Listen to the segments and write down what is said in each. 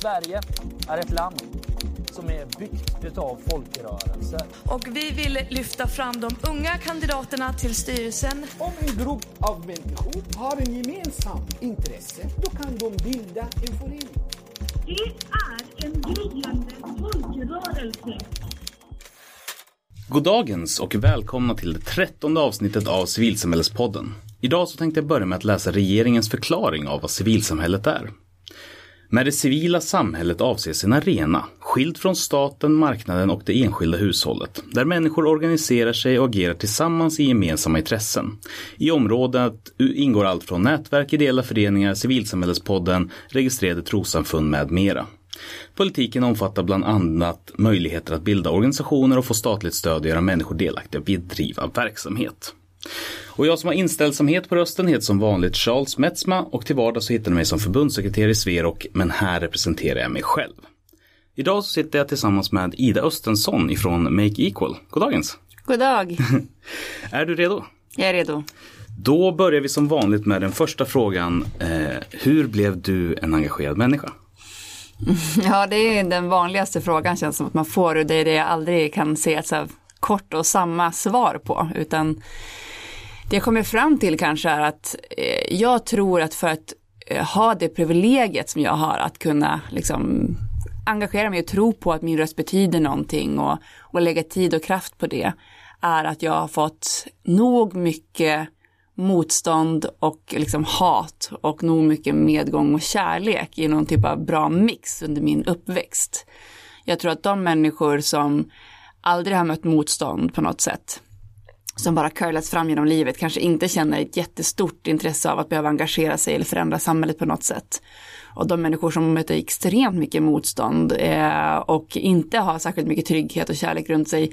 Sverige är ett land som är byggt av folkrörelser. Och vi vill lyfta fram de unga kandidaterna till styrelsen. Om en grupp av människor har en gemensam intresse, då kan de bilda en förening. Det är en gryende folkrörelse. Goddagens och välkomna till det trettonde avsnittet av Civilsamhällespodden. Idag så tänkte jag börja med att läsa regeringens förklaring av vad civilsamhället är. Med det civila samhället avses en arena, skild från staten, marknaden och det enskilda hushållet, där människor organiserar sig och agerar tillsammans i gemensamma intressen. I området ingår allt från nätverk, ideella föreningar, civilsamhällespodden, registrerade trossamfund med mera. Politiken omfattar bland annat möjligheter att bilda organisationer och få statligt stöd och göra människor delaktiga vid driv verksamhet. Och jag som har inställsamhet på rösten heter som vanligt Charles Metzma och till vardags så hittar ni mig som förbundssekreterare i Sverok men här representerar jag mig själv. Idag så sitter jag tillsammans med Ida Östensson ifrån Make Equal. Goddagens! God dag! är du redo? Jag är redo. Då börjar vi som vanligt med den första frågan. Eh, hur blev du en engagerad människa? Ja, det är den vanligaste frågan känns som att man får och det är det jag aldrig kan se ett så kort och samma svar på, utan det jag kommer fram till kanske är att eh, jag tror att för att eh, ha det privilegiet som jag har att kunna liksom engagera mig och tro på att min röst betyder någonting och, och lägga tid och kraft på det är att jag har fått nog mycket motstånd och liksom hat och nog mycket medgång och kärlek i någon typ av bra mix under min uppväxt. Jag tror att de människor som aldrig har mött motstånd på något sätt, som bara curlats fram genom livet, kanske inte känner ett jättestort intresse av att behöva engagera sig eller förändra samhället på något sätt. Och de människor som möter extremt mycket motstånd eh, och inte har särskilt mycket trygghet och kärlek runt sig,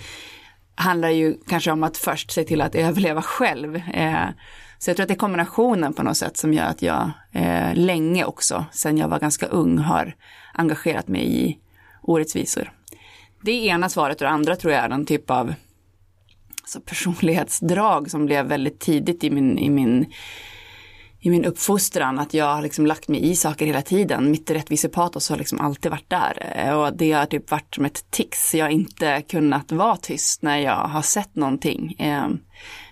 handlar ju kanske om att först se till att överleva själv. Eh, så jag tror att det är kombinationen på något sätt som gör att jag eh, länge också, sen jag var ganska ung, har engagerat mig i orättvisor. Det är ena svaret och det andra tror jag är någon typ av alltså personlighetsdrag som blev väldigt tidigt i min, i min i min uppfostran att jag har liksom lagt mig i saker hela tiden. Mitt rättvisepatos har liksom alltid varit där och det har typ varit som ett tics. Jag har inte kunnat vara tyst när jag har sett någonting. Eh,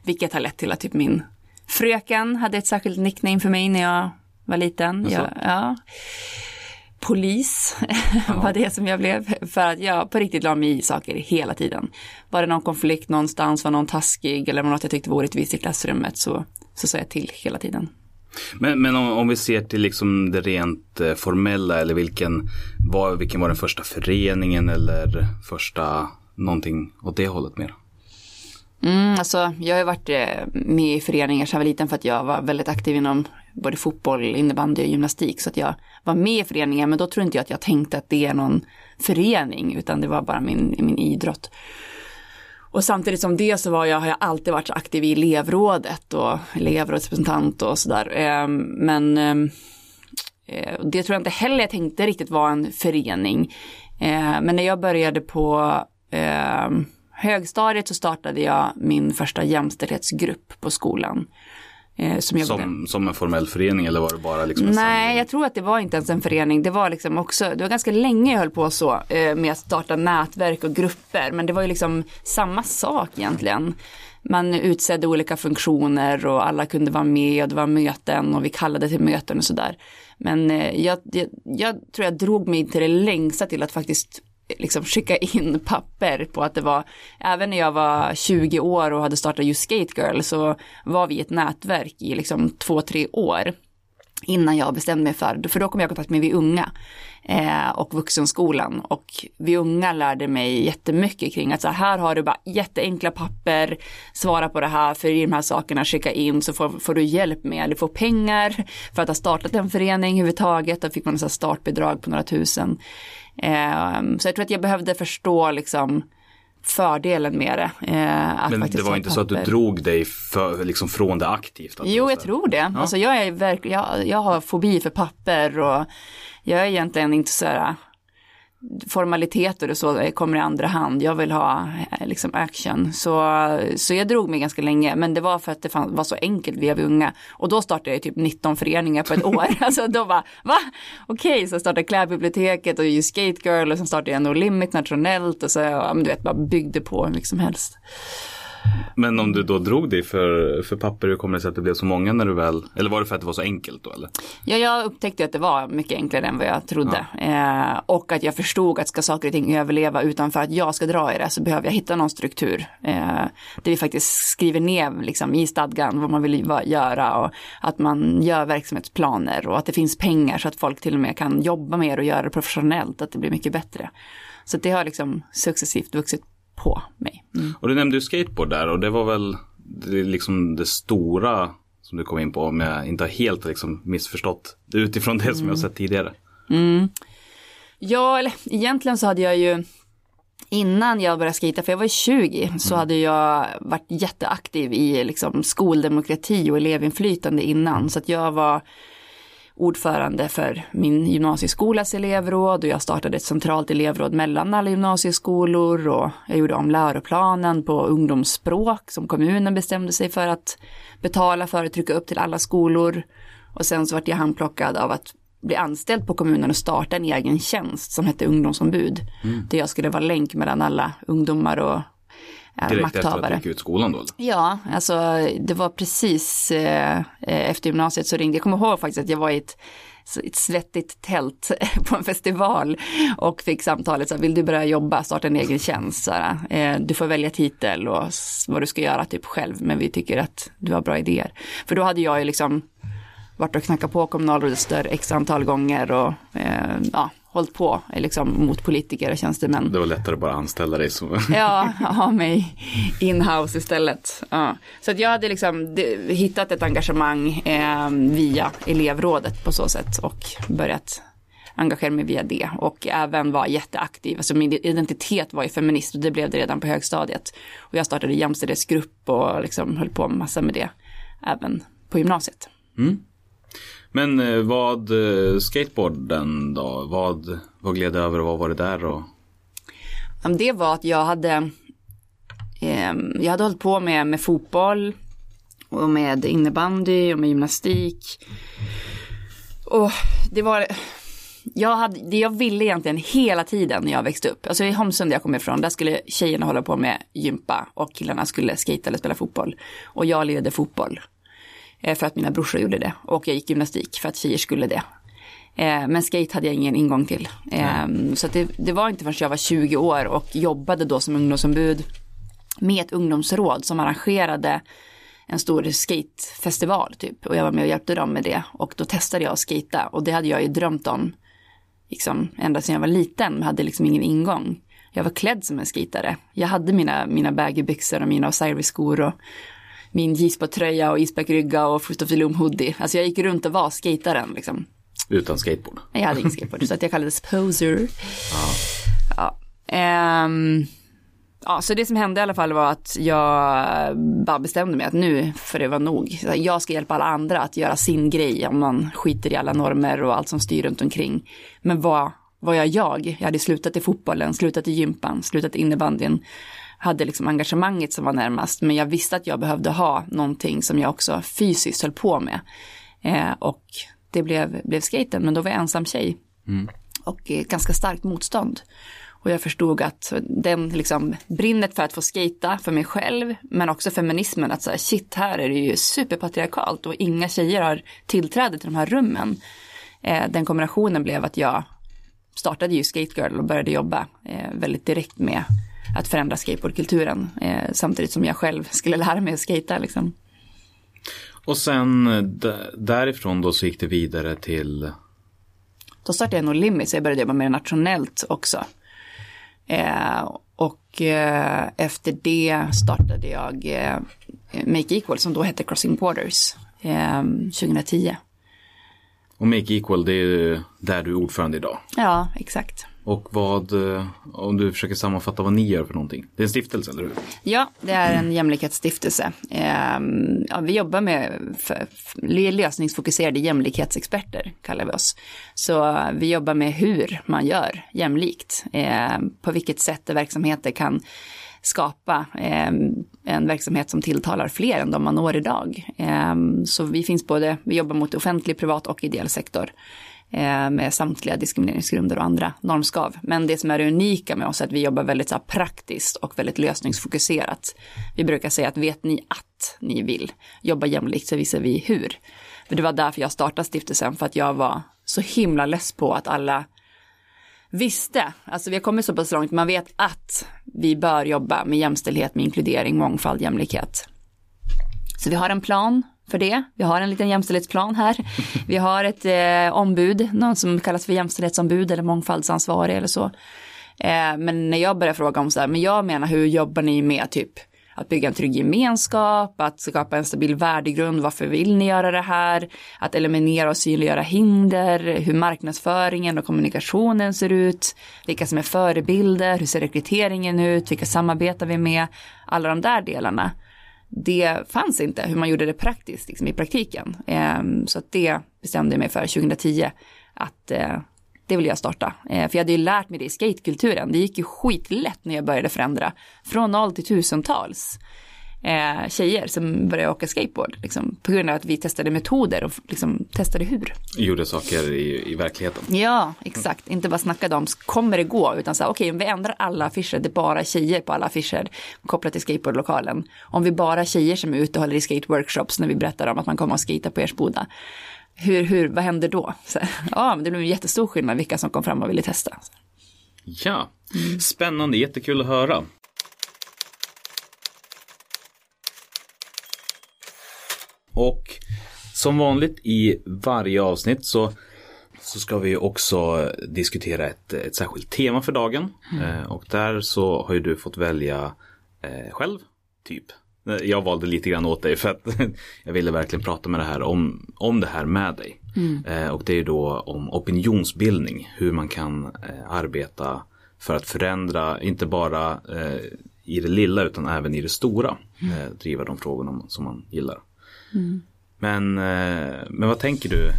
vilket har lett till att typ min fröken hade ett särskilt nickname för mig när jag var liten. Jag, ja. Polis var det som jag blev. För att jag på riktigt la mig i saker hela tiden. Var det någon konflikt någonstans, var någon taskig eller något jag tyckte var orättvist i klassrummet så, så sa jag till hela tiden. Men, men om, om, vi ser till liksom det rent eh, formella eller vilken var, vilken var den första föreningen eller första någonting åt det hållet mer? Mm, alltså, jag har varit eh, med i föreningar sedan jag var liten för att jag var väldigt aktiv inom både fotboll, innebandy och gymnastik. Så att jag var med i föreningen men då tror inte jag att jag tänkte att det är någon förening utan det var bara min, min idrott. Och samtidigt som det så var jag, har jag alltid varit aktiv i elevrådet och elevrådsrepresentant och sådär. Ehm, men ehm, eh, det tror jag inte heller jag tänkte riktigt var en förening. Eh, men när jag började på ehm, högstadiet så startade jag min första jämställdhetsgrupp på skolan. Eh, som, som, som, en formell förening eller var det bara liksom en Nej, samling? jag tror att det var inte ens en förening. Det var liksom också, det var ganska länge jag höll på så eh, med att starta nätverk och grupper. Men det var ju liksom samma sak egentligen. Man utsedde olika funktioner och alla kunde vara med och det var möten och vi kallade till möten och sådär. Men eh, jag, jag, jag tror jag drog mig till det längsta till att faktiskt liksom skicka in papper på att det var, även när jag var 20 år och hade startat just Skate Girl så var vi ett nätverk i liksom två, tre år innan jag bestämde mig för, för då kom jag i kontakt med Vi Unga eh, och Vuxenskolan och Vi Unga lärde mig jättemycket kring att så här har du bara jätteenkla papper, svara på det här, för i de här sakerna, skicka in så får, får du hjälp med, du får pengar för att ha startat en förening överhuvudtaget, då fick man en startbidrag på några tusen. Eh, så jag tror att jag behövde förstå liksom fördelen med det. Eh, Men det var inte så att du drog dig för, liksom från det aktivt? Jo, jag tror det. Ja. Alltså, jag, är jag, jag har fobi för papper och jag är egentligen inte så här formaliteter och så kommer i andra hand. Jag vill ha eh, liksom action. Så, så jag drog mig ganska länge. Men det var för att det fann, var så enkelt vi unga. Och då startade jag typ 19 föreningar på ett år. alltså då var va? Okej, okay, så jag startade klädbiblioteket och ju Skate Girl och sen startade jag No Limit nationellt och så, ja, men du vet, bara byggde på hur mycket som helst. Men om du då drog dig för, för papper, hur kommer det sig att det blev så många när du väl, eller var det för att det var så enkelt då eller? Ja, jag upptäckte att det var mycket enklare än vad jag trodde. Ja. Eh, och att jag förstod att ska saker och ting överleva utan för att jag ska dra i det så behöver jag hitta någon struktur. Eh, där vi faktiskt skriver ner liksom, i stadgan vad man vill göra och att man gör verksamhetsplaner och att det finns pengar så att folk till och med kan jobba mer och göra det professionellt, att det blir mycket bättre. Så det har liksom successivt vuxit på mig. Mm. Och du nämnde ju skateboard där och det var väl det, liksom det stora som du kom in på om jag inte har helt liksom missförstått utifrån det mm. som jag har sett tidigare. Mm. Ja, eller egentligen så hade jag ju innan jag började skita, för jag var 20, så mm. hade jag varit jätteaktiv i liksom skoldemokrati och elevinflytande innan. Så att jag var ordförande för min gymnasieskolas elevråd och jag startade ett centralt elevråd mellan alla gymnasieskolor och jag gjorde om läroplanen på ungdomsspråk som kommunen bestämde sig för att betala för att trycka upp till alla skolor. Och sen så vart jag handplockad av att bli anställd på kommunen och starta en egen tjänst som hette ungdomsombud. Mm. Där jag skulle vara länk mellan alla ungdomar och Direkt makthavare. efter att du gick ut skolan då? Ja, alltså det var precis eh, efter gymnasiet så ringde jag. kommer ihåg faktiskt att jag var i ett, ett svettigt tält på en festival och fick samtalet så här, vill du börja jobba, starta en egen tjänst, så här, eh, du får välja titel och vad du ska göra typ själv, men vi tycker att du har bra idéer. För då hade jag ju liksom varit och knackat på kommunalrådets dörr x antal gånger och eh, ja, hållit på liksom, mot politiker och tjänstemän. Det var lättare att bara anställa dig så. ja, ha mig inhouse istället. Ja. Så att jag hade liksom hittat ett engagemang eh, via elevrådet på så sätt och börjat engagera mig via det och även var jätteaktiv. Alltså min identitet var ju feminist och det blev det redan på högstadiet. Och jag startade jämställdhetsgrupp och liksom höll på massa med det även på gymnasiet. Mm. Men eh, vad, eh, skateboarden då, vad, vad gled över och vad var det där och? Ehm, det var att jag hade, eh, jag hade hållit på med, med fotboll och med innebandy och med gymnastik. Och det var, jag, hade, det jag ville egentligen hela tiden när jag växte upp, alltså i Holmsund där jag kom ifrån, där skulle tjejerna hålla på med gympa och killarna skulle skate eller spela fotboll. Och jag lirade fotboll. Eh, för att mina brorsor gjorde det. Och jag gick gymnastik för att tjejer skulle det. Eh, men skate hade jag ingen ingång till. Mm. Så det, det, var inte förrän jag var 20 år och jobbade då som ungdomsombud med ett ungdomsråd som arrangerade en stor skatefestival typ. Och jag var med och hjälpte dem med det. Och då testade jag att skata och det hade jag ju drömt om. Liksom ända sedan jag var liten, men hade liksom ingen ingång. Jag var klädd som en skitare. Jag hade mina, mina baggybyxor och mina Osiris-skor och min J-sport-tröja och isbergrygga och Fruit of the Loom hoodie. Alltså jag gick runt och var skataren liksom. Utan skateboard? Jag hade ingen skateboard, så att jag kallades poser. Ja. Ja. Um, ja, så det som hände i alla fall var att jag bara bestämde mig att nu får det vara nog. Jag ska hjälpa alla andra att göra sin grej om man skiter i alla normer och allt som styr runt omkring. Men vad, vad gör jag? Jag hade slutat i fotbollen, slutat i gympan, slutat i innebandyn hade liksom engagemanget som var närmast. Men jag visste att jag behövde ha någonting som jag också fysiskt höll på med. Eh, och det blev, blev skaten, men då var jag ensam tjej. Mm. Och eh, ganska starkt motstånd. Och jag förstod att den liksom brinnet för att få skata för mig själv, men också feminismen, att så här, shit, här är det ju superpatriarkalt och inga tjejer har tillträde till de här rummen. Eh, den kombinationen blev att jag startade ju Skate Girl och började jobba eh, väldigt direkt med att förändra skateboardkulturen eh, samtidigt som jag själv skulle lära mig att skata liksom. Och sen därifrån då så gick det vidare till? Då startade jag No Limit så jag började jobba med det nationellt också. Eh, och eh, efter det startade jag eh, Make Equal som då hette Crossing Borders 2010. Eh, Och Make Equal, det är ju där du är ordförande idag. Ja, exakt. Och vad, eh, om du försöker sammanfatta vad ni gör för någonting. Det är en stiftelse, eller hur? Ja, det är en jämlikhetsstiftelse. Ehm, ja, vi jobbar med lösningsfokuserade jämlikhetsexperter, kallar vi oss. Så vi jobbar med hur man gör jämlikt. Ehm, på vilket sätt verksamheter kan skapa ehm, en verksamhet som tilltalar fler än de man når idag. Så vi finns både, vi jobbar mot offentlig, privat och ideell sektor Eh, med samtliga diskrimineringsgrunder och andra normskav. Men det som är det unika med oss är att vi jobbar väldigt så här, praktiskt och väldigt lösningsfokuserat. Vi brukar säga att vet ni att ni vill jobba jämlikt så visar vi hur. För det var därför jag startade stiftelsen, för att jag var så himla less på att alla visste, alltså vi har kommit så pass långt, man vet att vi bör jobba med jämställdhet, med inkludering, mångfald, jämlikhet. Så vi har en plan för det. Vi har en liten jämställdhetsplan här. Vi har ett eh, ombud, någon som kallas för jämställdhetsombud eller mångfaldsansvarig eller så. Eh, men när jag börjar fråga om så här, men jag menar hur jobbar ni med typ att bygga en trygg gemenskap, att skapa en stabil värdegrund, varför vill ni göra det här, att eliminera och synliggöra hinder, hur marknadsföringen och kommunikationen ser ut, vilka som är förebilder, hur ser rekryteringen ut, vilka samarbetar vi med, alla de där delarna det fanns inte hur man gjorde det praktiskt liksom, i praktiken. Ehm, så att det bestämde jag mig för 2010 att eh, det vill jag starta. Eh, för jag hade ju lärt mig det i skatekulturen. Det gick ju skitlätt när jag började förändra. Från noll till tusentals eh, tjejer som började åka skateboard. Liksom, på grund av att vi testade metoder och liksom, testade hur. Gjorde saker i, i verkligheten. Ja, exakt. Inte bara snackade om, kommer det gå? Utan så här, okej, om vi ändrar alla affischer, det är bara tjejer på alla affischer kopplat till skateboardlokalen. Om vi bara tjejer som är ute och håller i skateworkshops när vi berättar om att man kommer att skata på Ersboda. Hur, hur, vad händer då? Så, ja, men det blev en jättestor skillnad vilka som kom fram och ville testa. Ja, spännande, jättekul att höra. Och som vanligt i varje avsnitt så, så ska vi också diskutera ett, ett särskilt tema för dagen. Eh, och där så har ju du fått välja eh, själv, typ. Eh, Jag valde lite grann åt dig för att jag ville verkligen prata med det här om, om det här med dig. Eh, och det är ju då om opinionsbildning, hur man kan eh, arbeta för att förändra, inte bara i det lilla utan även i det stora. Eh, driva de frågorna som man gillar. Men, eh, men vad tänker du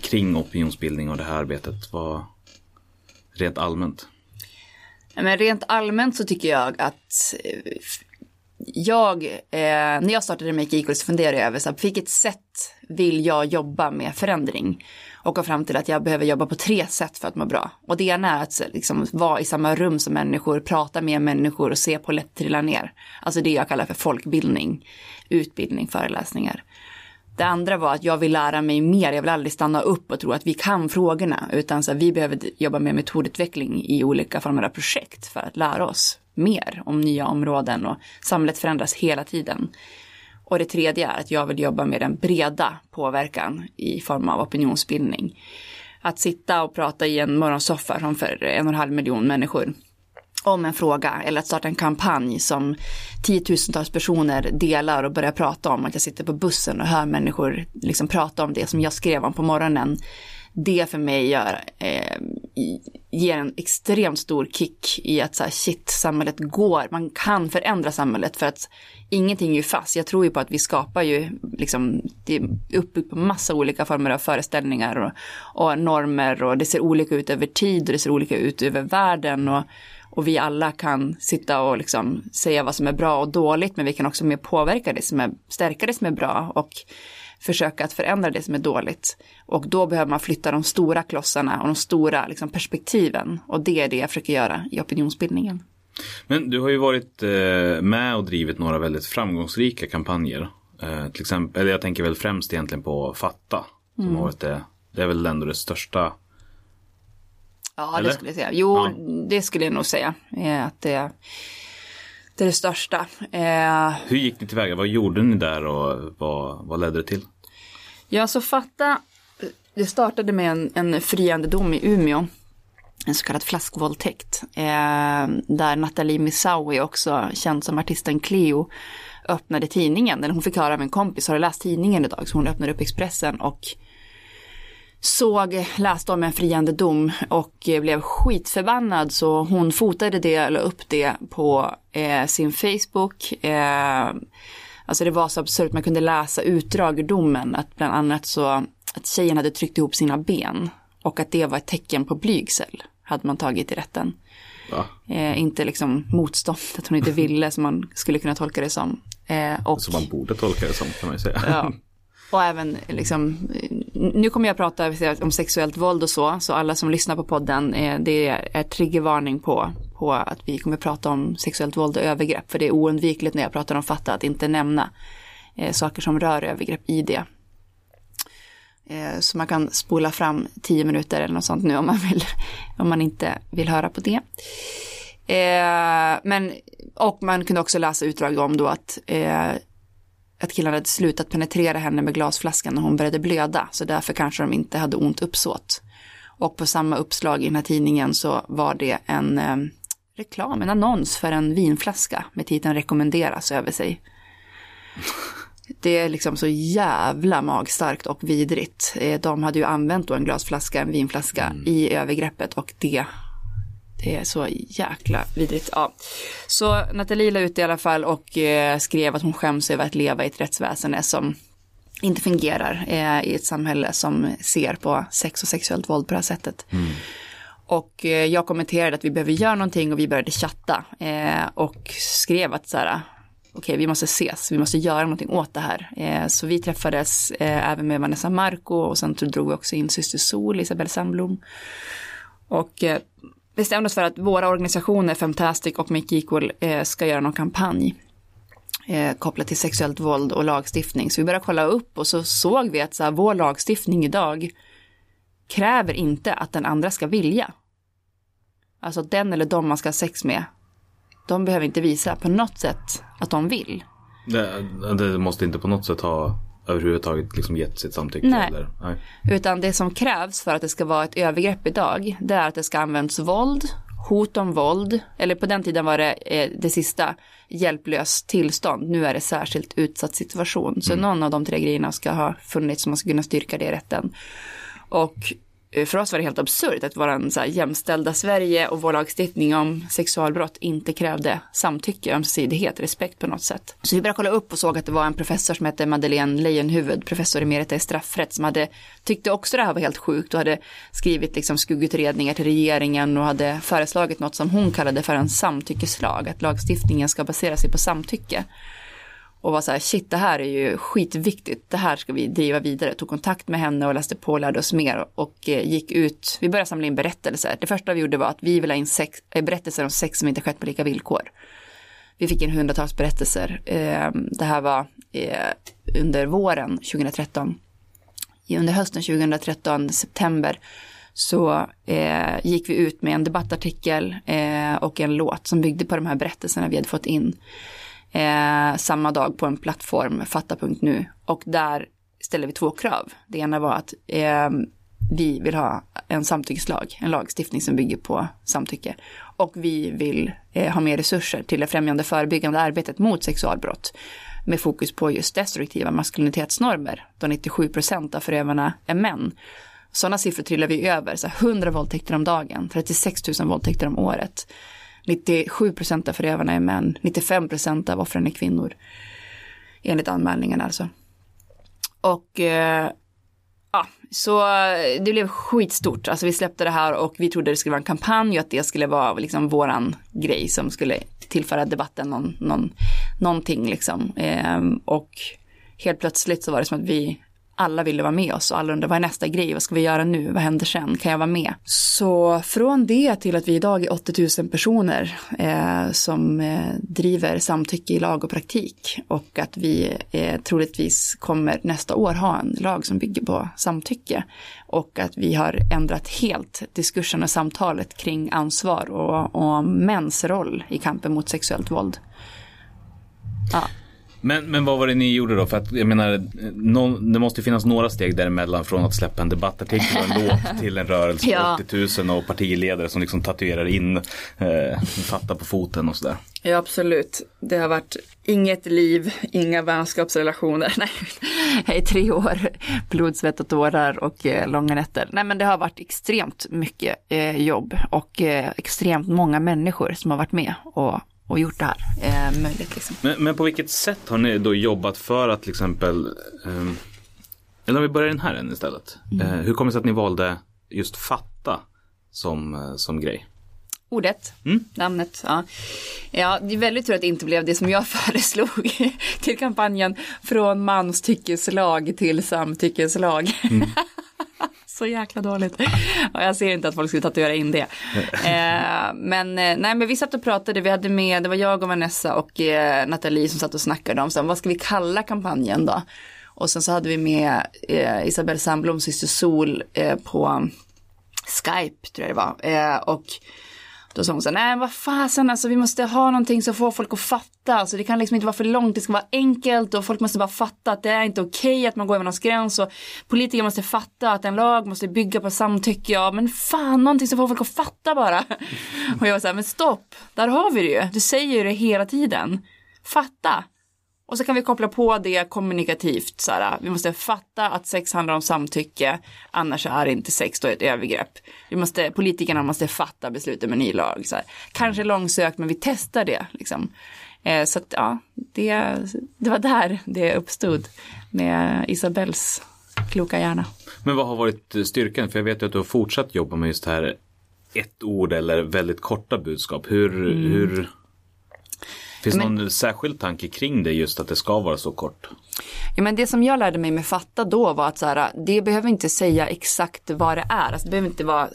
kring opinionsbildning och det här arbetet? Vad, rent allmänt? Men rent allmänt så tycker jag att eh, jag, eh, när jag startade Make Equal så funderade jag över så här, på vilket sätt vill jag jobba med förändring? Och kom fram till att jag behöver jobba på tre sätt för att må bra. Och det ena är att liksom, vara i samma rum som människor, prata med människor och se på lätt trilla ner. Alltså det jag kallar för folkbildning, utbildning, föreläsningar. Det andra var att jag vill lära mig mer, jag vill aldrig stanna upp och tro att vi kan frågorna, utan så här, vi behöver jobba med metodutveckling i olika former av projekt för att lära oss mer om nya områden och samhället förändras hela tiden. Och det tredje är att jag vill jobba med den breda påverkan i form av opinionsbildning. Att sitta och prata i en morgonsoffa framför en och en halv miljon människor om en fråga eller att starta en kampanj som tiotusentals personer delar och börjar prata om. Att jag sitter på bussen och hör människor liksom prata om det som jag skrev om på morgonen. Det för mig gör, eh, ger en extremt stor kick i att så här, shit, samhället går, man kan förändra samhället för att ingenting är ju fast. Jag tror ju på att vi skapar ju, liksom, det är uppbyggt på massa olika former av föreställningar och, och normer och det ser olika ut över tid och det ser olika ut över världen och och vi alla kan sitta och liksom säga vad som är bra och dåligt, men vi kan också mer påverka det som är, stärka det som är bra och försöka att förändra det som är dåligt. Och då behöver man flytta de stora klossarna och de stora liksom, perspektiven. Och det är det jag försöker göra i opinionsbildningen. Men du har ju varit eh, med och drivit några väldigt framgångsrika kampanjer. Eh, till exempel, eller jag tänker väl främst egentligen på Fatta. Som har varit det, det är väl ändå det största Ja, Eller? det skulle jag säga. Jo, Ja. det skulle jag nog säga. Eh, att det, det är det största. Eh, Hur gick ni tillväga? Vad gjorde ni där och vad, vad ledde det till? Ja, så fatta, det startade med en, en friande dom i Umeå, en så kallad flaskvåldtäkt, eh, där Nathalie Misawi, också känd som artisten Cleo, öppnade tidningen, eller hon fick höra av en kompis, har du läst tidningen idag? Så hon öppnade upp Expressen och såg, läste om en friande dom och eh, blev skitförbannad så hon fotade det, la upp det på eh, sin Facebook. Eh, alltså det var så absurt, man kunde läsa utdrag ur domen, att bland annat så att tjejen hade tryckt ihop sina ben och att det var ett tecken på blygsel, hade man tagit i rätten. Eh, inte liksom motstånd, att hon inte ville som man skulle kunna tolka det som. Eh, och, Som man borde tolka det som kan man ju säga. ja, och även liksom, nu kommer jag prata om sexuellt våld och så, så alla som lyssnar på podden, eh, det är triggervarning på, på att vi kommer prata om sexuellt våld och övergrepp, för det är oundvikligt när jag pratar om fatta att inte nämna eh, saker som rör övergrepp i det. Eh, så man kan spola fram tio minuter eller något sånt nu om man, vill, om man inte vill höra på det. Eh, men, och man kunde också läsa utdrag om då att, eh, att killarna hade slutat penetrera henne med glasflaskan när hon började blöda. Så därför kanske de inte hade ont uppsåt. Och på samma uppslag i den här tidningen så var det en eh, reklam, en annons för en vinflaska med titeln rekommenderas över sig. Det är liksom så jävla magstarkt och vidrigt. Eh, De hade ju använt då en glasflaska, en vinflaska i övergreppet och det, det är så jäkla vidrigt. Ja. Så Nathalie la ut det i alla fall och eh, skrev att hon skäms över att leva i ett rättsväsende som inte fungerar eh, i ett samhälle som ser på sex och sexuellt våld på det här sättet. Och eh, jag kommenterade att vi behöver göra någonting och vi började chatta och skrev att så här, okej vi måste ses, vi måste göra någonting åt det här. Eh, så vi träffades eh, även med Vanessa Marco och sen drog vi också in Syster Sol, Isabelle Sandblom. Och eh, bestämde oss för att våra organisationer, Fantastic och Make Equal, eh, ska göra någon kampanj eh, kopplat till sexuellt våld och lagstiftning. Så vi började kolla upp och så såg vi att så här, vår lagstiftning idag kräver inte att den andra ska vilja. Alltså den eller de man ska ha sex med, de behöver inte visa på något sätt att de vill. Det, det måste inte på något sätt ha överhuvudtaget liksom gett sitt samtycke? Nej. Eller? Nej. Utan det som krävs för att det ska vara ett övergrepp idag, det är att det ska användas våld, hot om våld, eller på den tiden var det eh, det sista, hjälplöst tillstånd. Nu är det särskilt utsatt situation. Så någon av de tre grejerna ska ha funnits som man ska kunna styrka det i rätten. Och Eh, för oss var det helt absurt att våran så här jämställda Sverige och vår lagstiftning om sexualbrott inte krävde samtycke, ömsesidighet, respekt på något sätt. Så vi började kolla upp och såg att det var en professor som hette Madeleine Leijonhufvud, professor emerita i straffrätt, som hade tyckte också det här var helt sjukt och hade skrivit liksom skuggutredningar till regeringen och hade föreslagit något som hon kallade för en samtyckeslag, att lagstiftningen ska basera sig på samtycke och var så här, shit det här är ju skitviktigt, det här ska vi driva vidare. Tog kontakt med henne och läste på och lärde oss mer och eh, gick ut, vi började samla in berättelser. Det första vi gjorde var att vi ville ha in sex, eh, berättelser om sex som inte skett på lika villkor. Vi fick in hundratals berättelser. Ehm, det här var eh, under våren 2013. Under hösten 2013, september, så eh, gick vi ut med en debattartikel eh, och en låt som byggde på de här berättelserna vi hade fått in eh, samma dag på en plattform, fatta.nu. Och där ställer vi två krav. Det ena var att eh, vi vill ha en samtyckeslag, en lagstiftning som bygger på samtycke. Och vi vill eh, ha mer resurser till det främjande förebyggande arbetet mot sexualbrott. Med fokus på just destruktiva maskulinitetsnormer, då 97 procent av förövarna är män. Sådana siffror trillar vi över, så 100 våldtäkter om dagen, 36 000 våldtäkter om året. 97 procent av förövarna är män, 95 procent av offren är kvinnor. Enligt anmälningarna alltså. Och eh, ja, så eh, det blev skitstort. Alltså vi släppte det här och vi trodde det skulle vara en kampanj och att det skulle vara liksom våran grej som skulle tillföra debatten någon, någon, någonting liksom. Eh, och helt plötsligt så var det som att vi alla ville vara med oss och alla undrade vad är nästa grej, vad ska vi göra nu, vad händer sen, kan jag vara med? Så från det till att vi idag är 80 000 personer eh, som eh, driver samtycke i lag och praktik och att vi eh, troligtvis kommer nästa år ha en lag som bygger på samtycke och att vi har ändrat helt diskursen och samtalet kring ansvar och, och mäns roll i kampen mot sexuellt våld. Ja. Men, men vad var det ni gjorde då? För att jag menar, någon, det måste finnas några steg däremellan från att släppa en debattartikel och en låt till en rörelse Ja. 80 000 och partiledare som liksom tatuerar in eh, fatta på foten och sådär. Ja, absolut. Det har varit inget liv, inga vänskapsrelationer. Nej, i tre år, blod, svett och tårar och eh, långa nätter. Nej, men det har varit extremt mycket eh, jobb och eh, extremt många människor som har varit med och, och gjort det här eh, möjligt. Liksom. Men, men på vilket sätt har ni då jobbat för att till exempel, ehm, eller om vi börjar den här änden istället. Mm. Eh, hur kommer det sig att ni valde just fatta som, eh, som grej? Ordet, Mm. namnet. Ja. ja, det är väldigt tur att det inte blev det som jag föreslog till kampanjen. Från manstyckeslag till samtyckeslag. Så jäkla dåligt. Ja, jag ser inte att folk skulle tatuera in det. Eh, men, eh, nej, men vi satt och pratade, vi hade med, det var jag och Vanessa och eh, Nathalie som satt och snackade om så, vad ska vi kalla kampanjen då? Och sen så hade vi med eh, Isabelle Sandblom, syster Sol, eh, på Skype tror jag det var. Och då sa hon så här, nej vad fasen alltså vi måste ha någonting som får folk att fatta. Alltså det kan liksom inte vara för långt, det ska vara enkelt och folk måste bara fatta att det är inte okej att man går över någons gräns och politiker måste fatta att en lag måste bygga på samtycke. Ja men fan, någonting som får folk att fatta bara. Och jag var så här, men stopp, där har vi det ju. Du säger ju det hela tiden. Fatta. Och så kan vi koppla på det kommunikativt. Så här, vi måste fatta att sex handlar om samtycke, annars är det inte sex, då ett övergrepp. Vi måste, politikerna måste fatta beslut om en ny lag. Så här. Kanske långsökt, men vi testar det. Liksom. Eh, så att, ja, det, det var där det uppstod med Isabells kloka hjärna. Men vad har varit styrkan? För jag vet ju att du har fortsatt jobba med just det här ett ord eller väldigt korta budskap. Hur, hur Finns det någon särskild tanke kring det just att det ska vara så kort? Ja, men det som jag lärde mig med fatta då var att så här, det behöver inte säga exakt vad det är. Alltså, det behöver inte vara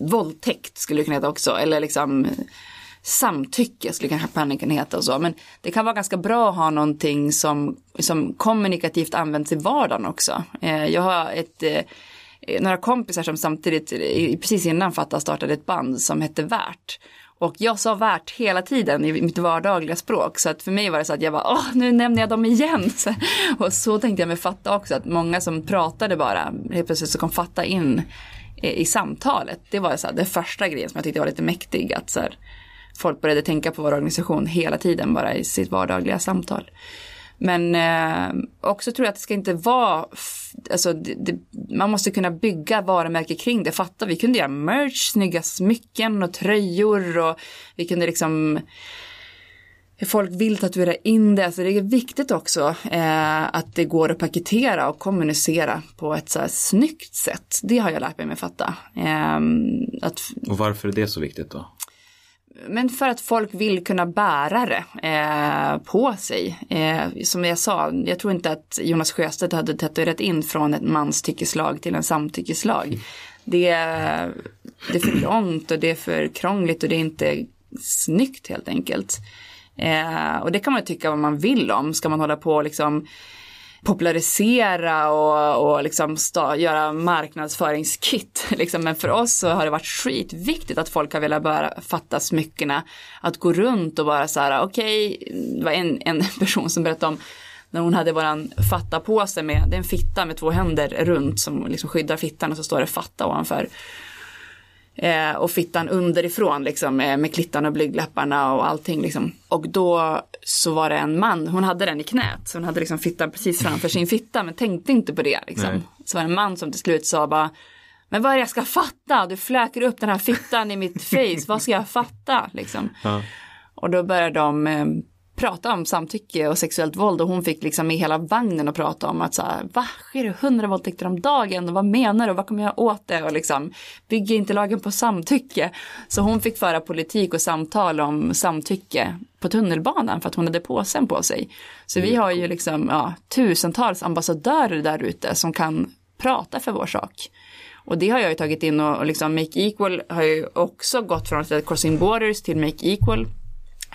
våldtäkt skulle det kunna heta också. Eller liksom samtycke skulle kampanjen kunna heta och så. Men det kan vara ganska bra att ha någonting som, som kommunikativt används i vardagen också. Eh, jag har ett eh, några kompisar som samtidigt, precis innan Fatta startade ett band som hette Värt. Och jag sa värt hela tiden i mitt vardagliga språk. Så att för mig var det så att jag bara, åh, nu nämner jag dem igen. Och så tänkte jag mig Fatta också, att många som pratade bara, helt plötsligt så kom Fatta in i, i samtalet. Det var så här, det första grejen som jag tyckte var lite mäktig. Att så här, folk började tänka på vår organisation hela tiden bara i sitt vardagliga samtal. Men eh, också tror jag att det ska inte vara, alltså det, det, man måste kunna bygga varumärke kring det. Fatta, vi kunde göra merch, snygga smycken och tröjor och vi kunde liksom eh, Folk vill tatuera in det, så det är viktigt också eh, att det går att paketera och kommunicera på ett så här snyggt sätt. Det har jag lärt mig med Fatta. Eh, att Och varför är det så viktigt då? Men för att folk vill kunna bära det eh, på sig. Eh, som jag sa, jag tror inte att Jonas Sjöstedt hade tatuerat in från ett manstyckeslag till en samtyckeslag. Det, är- det är för långt och det är för krångligt och det är inte snyggt helt enkelt. Eh, och det kan man tycka vad man vill om. Ska man hålla på och liksom popularisera och, och liksom sta, göra marknadsföringskit. Liksom. Men för oss så har det varit skitviktigt att folk har velat börja fatta smyckena. Att gå runt och bara så här, okej, det var en, en person som berättade om när hon hade våran fatta på sig med, det är en fitta med två händer runt som liksom skyddar fittan och så står det fatta ovanför. Eh, och fittan underifrån liksom eh, med klittan och blygdläpparna och allting liksom. Och då så var det en man, hon hade den i knät, så hon hade liksom fittan precis framför sin fitta men tänkte inte på det liksom. Nej. Så var det en man som till slut sa bara men vad är det jag ska fatta? Du fläker upp den här fittan i mitt face, vad ska jag fatta? Liksom. Ja. Och då började de eh, prata om samtycke och sexuellt våld och hon fick liksom med hela vagnen att prata om att så här, va, sker det hundra våldtäkter om dagen och vad menar du vad kommer jag åt det och liksom bygger inte lagen på samtycke. Så hon fick föra politik och samtal om samtycke på tunnelbanan för att hon hade påsen på sig. Så vi har ju liksom ja, tusentals ambassadörer där ute som kan prata för vår sak. Och det har jag ju tagit in och, och liksom Make Equal har ju också gått från att Crossing Borders till Make Equal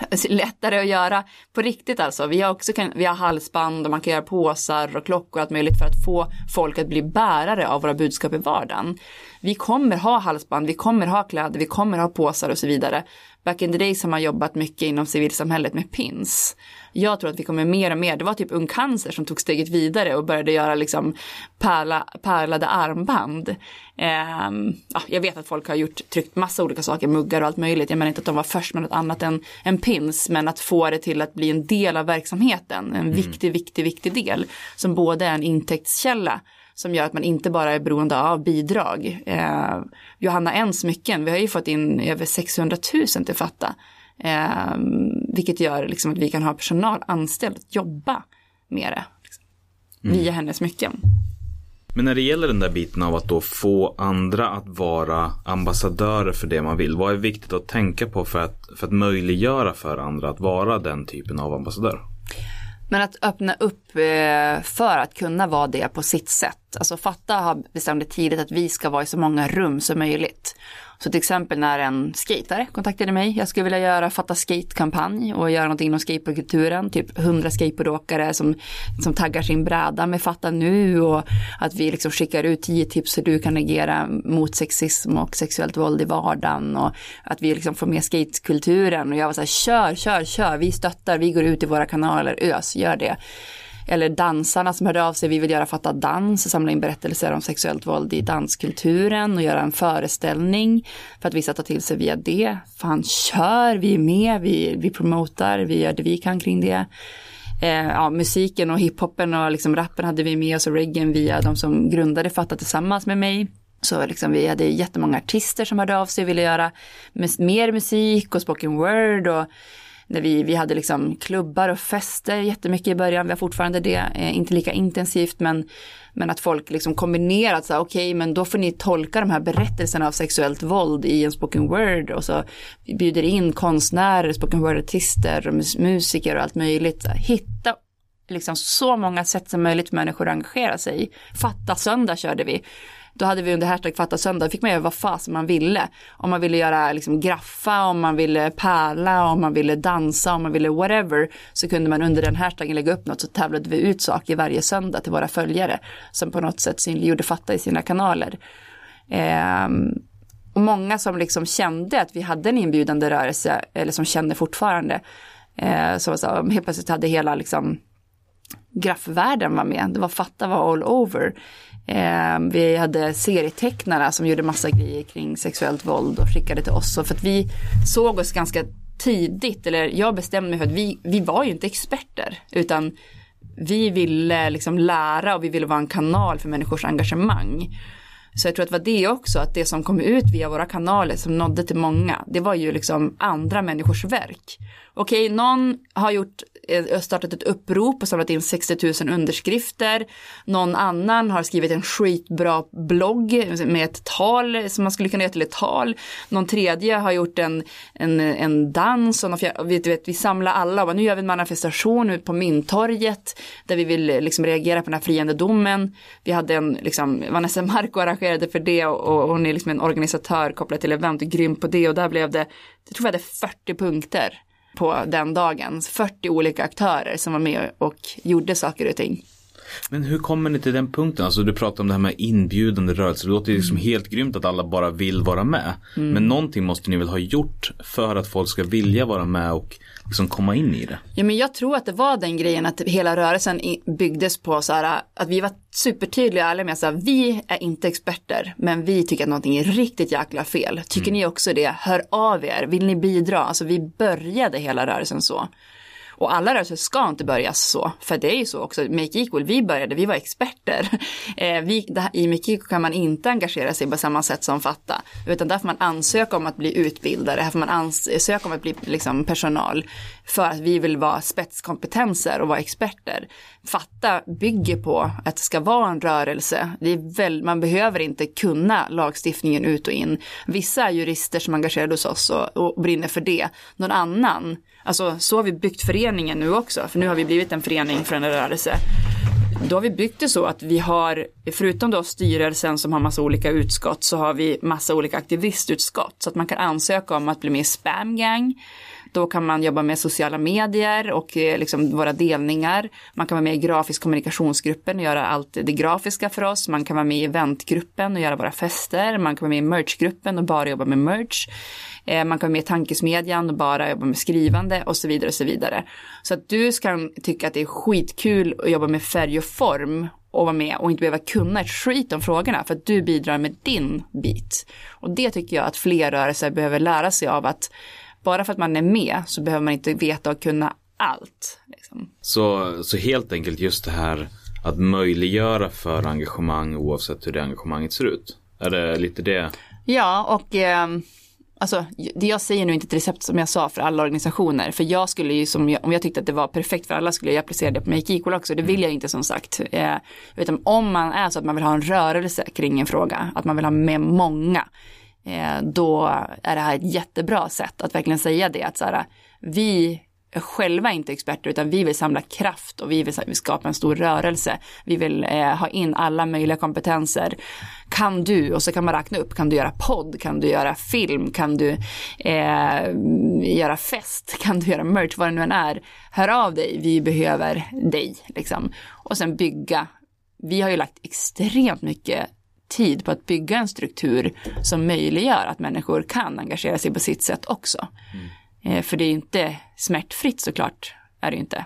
lättare att göra på riktigt alltså. Vi har också kan, vi har halsband och man kan göra påsar och klockor och allt möjligt för att få folk att bli bärare av våra budskap i vardagen. Vi kommer ha halsband, vi kommer ha kläder, vi kommer ha påsar och så vidare. Back in the days har man jobbat mycket inom civilsamhället med pins. jag tror att vi kommer mer och mer, det var typ Ung Cancer som tog steget vidare och började göra liksom pärla, pärlade armband. Eh, ja, jag vet att folk har gjort, tryckt massa olika saker, muggar och allt möjligt. Jag menar inte att de var först med något annat än, än pins, men att få det till att bli en del av verksamheten, en viktig, viktig, viktig del, som både är en intäktskälla som gör att man inte bara är beroende av bidrag. Eh, Johanna N smycken, vi har ju fått in över 600 000 till Fatta. Eh, vilket gör liksom att vi kan ha personal anställd att jobba med det. Liksom, Via hennes smycken. Men när det gäller den där biten av att då få andra att vara ambassadörer för det man vill. Vad är viktigt att tänka på för att, för att möjliggöra för andra att vara den typen av ambassadör? Men att öppna upp eh, för att kunna vara det på sitt sätt. Alltså Fatta har bestämt tidigt att vi ska vara i så många rum som möjligt. Så till exempel när en skatare kontaktade mig, jag skulle vilja göra Fatta Skate-kampanj och göra någonting inom skateboardkulturen, typ 100 skateboardåkare som, som taggar sin bräda med Fatta nu och att vi liksom skickar ut 10 tips hur du kan agera mot sexism och sexuellt våld i vardagen och att vi liksom får med skatekulturen. Och jag var så här, kör, kör, kör, vi stöttar, vi går ut i våra kanaler, ös, gör det eller dansarna som hörde av sig, vi vill göra Fatta dans, samla in berättelser om sexuellt våld i danskulturen och göra en föreställning för att vissa tar till sig via det. Fan, kör, vi är med, vi, vi promotar, vi gör det vi kan kring det. Eh, ja, musiken och hiphopen och liksom rappen hade vi med oss och reggaen via de som grundade Fatta tillsammans med mig. Så liksom vi hade jättemånga artister som hörde av sig och ville göra mer musik och spoken word och när vi, vi hade liksom klubbar och fester jättemycket i början. Vi har fortfarande det, eh, inte lika intensivt men, men att folk liksom kombinerat så okej okay, men då får ni tolka de här berättelserna av sexuellt våld i en spoken word och så vi bjuder in konstnärer, spoken word-artister och musiker och allt möjligt. Hitta liksom så många sätt som möjligt för människor att engagera sig. Fatta söndag körde vi. Då hade vi under hashtag fatta söndag, fick man göra vad fasen man ville. Om man ville göra liksom graffa, om man ville pärla, om man ville dansa, om man ville whatever. Så kunde man under den hashtaggen lägga upp något så tävlade vi ut saker varje söndag till våra följare. Som på något sätt synliggjorde fatta i sina kanaler. Eh, och många som liksom kände att vi hade en inbjudande rörelse, eller som känner fortfarande. Eh, som så, helt plötsligt hade hela liksom graffvärlden var med. Det var Fatta var all over. Eh, vi hade serietecknare som gjorde massa grejer kring sexuellt våld och skickade till oss. Och för att vi såg oss ganska tidigt, eller jag bestämde mig för att vi, vi var ju inte experter, utan vi ville liksom lära och vi ville vara en kanal för människors engagemang. Så jag tror att det var det också, att det som kom ut via våra kanaler som nådde till många, det var ju liksom andra människors verk. Okej, någon har gjort, eh, startat ett upprop och samlat in 60 000 underskrifter. Någon annan har skrivit en skitbra blogg med ett tal som man skulle kunna göra till ett tal. Någon tredje har gjort en, en, en dans och vi, vet, vi samlar alla och bara, nu gör vi en manifestation ut på Mynttorget där vi vill eh, liksom reagera på den här friande domen. Vi hade en, liksom, Vanessa Marco arrangerade för det och, och hon är liksom en organisatör kopplad till event och grym på det och där blev det, jag tror vi hade 40 punkter på den dagen. 40 olika aktörer som var med och gjorde saker och ting. Men hur kommer ni till den punkten? Alltså du pratar om det här med inbjudande rörelser. Det låter ju liksom mm. helt grymt att alla bara vill vara med. Mm. Men någonting måste ni väl ha gjort för att folk ska vilja vara med och liksom komma in i det? Ja, men jag tror att det var den grejen att hela rörelsen byggdes på så här att vi var supertydliga och ärliga med att vi är inte experter, men vi tycker att någonting är riktigt jäkla fel. Tycker mm. ni också det? Hör av er, vill ni bidra? Alltså vi började hela rörelsen så. Och alla rörelser ska inte börja så, för det är ju så också. Make Equal, vi började, vi var experter. Eh, vi, det, I Make Equal kan man inte engagera sig på samma sätt som Fatta, utan där får man ansöka om att bli utbildare, här får man ansöka om att bli liksom, personal, för att vi vill vara spetskompetenser och vara experter. Fatta bygger på att det ska vara en rörelse. Det är väl, man behöver inte kunna lagstiftningen ut och in. Vissa är jurister som engagerade hos oss och, och brinner för det. Någon annan Alltså så har vi byggt föreningen nu också, för nu har vi blivit en förening för en rörelse. Då har vi byggt det så att vi har förutom då styrelsen som har massa olika utskott så har vi massa olika aktivistutskott så att man kan ansöka om att bli med i spamgang. Då kan man jobba med sociala medier och eh, liksom våra delningar. Man kan vara med i grafisk kommunikationsgruppen och göra allt det grafiska för oss. Man kan vara med i eventgruppen och göra våra fester. Man kan vara med i merchgruppen och bara jobba med merch. Eh, man kan vara med i tankesmedjan och bara jobba med skrivande och så vidare och så vidare. Så att du ska tycka att det är skitkul att jobba med färg och form och vara med och inte behöva kunna ett skit om frågorna för att du bidrar med din bit. Och det tycker jag att fler rörelser behöver lära sig av att bara för att man är med så behöver man inte veta och kunna allt. Liksom. Så, så helt enkelt just det här att möjliggöra för engagemang oavsett hur det engagemanget ser ut. Är det lite det? Ja, och eh, alltså, det jag säger nu är inte ett recept som jag sa för alla organisationer. För jag skulle ju, som om jag tyckte att det var perfekt för alla, skulle jag applicera det på Make Equal också. Det vill jag inte som sagt. Eh, utan om man är så att man vill ha en rörelse kring en fråga, att man vill ha med många, Eh, då är det här ett jättebra sätt att verkligen säga det. Att så här, vi är själva inte experter utan vi vill samla kraft och vi vill, skapa en stor rörelse. Vi vill eh, ha in alla möjliga kompetenser. Kan du, och så kan man räkna upp, kan du göra podd, kan du göra film, kan du eh, göra fest, kan du göra merch, vad det nu än är. Hör av dig, vi behöver dig. Liksom. Och sen bygga. Vi har ju lagt extremt mycket tid på att bygga en struktur som möjliggör att människor kan engagera sig på sitt sätt också. Eh, För det är inte smärtfritt såklart, är det inte.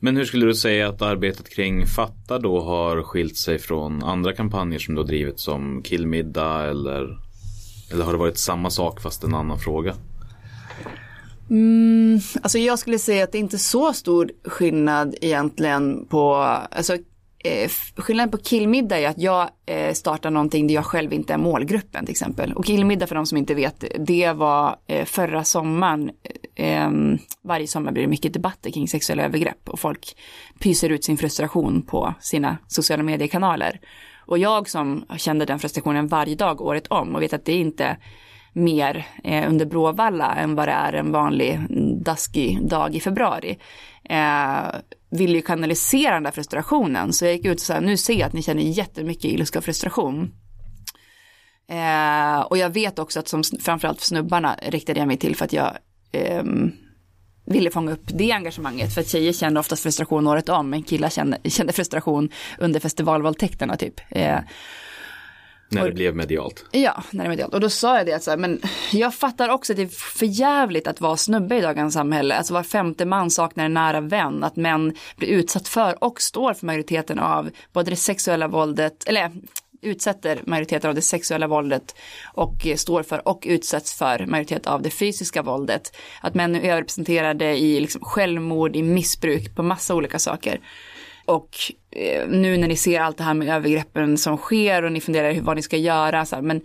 Men hur skulle du säga att arbetet kring Fatta då har skilt sig från andra kampanjer som du har drivit som Killmiddag eller, eller har det varit samma sak fast en annan fråga? Mm, alltså jag skulle säga att det är inte så stor skillnad egentligen på, alltså eh, skillnaden på killmiddag är att jag eh, startar någonting där jag själv inte är målgruppen till exempel. Och killmiddag för de som inte vet, det var eh, förra sommaren, eh, ehm, varje sommar blir det mycket debatter kring sexuella övergrepp och folk pyser ut sin frustration på sina sociala mediekanaler. Och jag som kände den frustrationen varje dag året om och vet att det är inte mer eh, under Bråvalla än vad det är en vanlig mm, daskig dag i februari. Eh, ville ju kanalisera den där frustrationen. Så jag gick ut och sa, nu ser jag att ni känner jättemycket ilska och frustration. Eh, och jag vet också att som framförallt för snubbarna riktade jag mig till för att jag eh, ville fånga upp det engagemanget. För att tjejer känner oftast frustration året om, men killar känner, känner frustration under festivalvåldtäkterna typ. Eh, när det Och- blev medialt. Ja, när det är medialt. Och då sa jag det att så här, men jag fattar också att det är för jävligt att vara snubbe i dagens samhälle. Alltså var femte man saknar en nära vän. Att män blir utsatt för och står för majoriteten av både det sexuella våldet, eller utsätter majoriteten av det sexuella våldet och står för och utsätts för majoritet av det fysiska våldet. Att män är överrepresenterade i liksom självmord, i missbruk, på massa olika saker. Och Eh, nu när ni ser allt det här med övergreppen som sker och ni funderar hur, vad ni ska göra, så här, men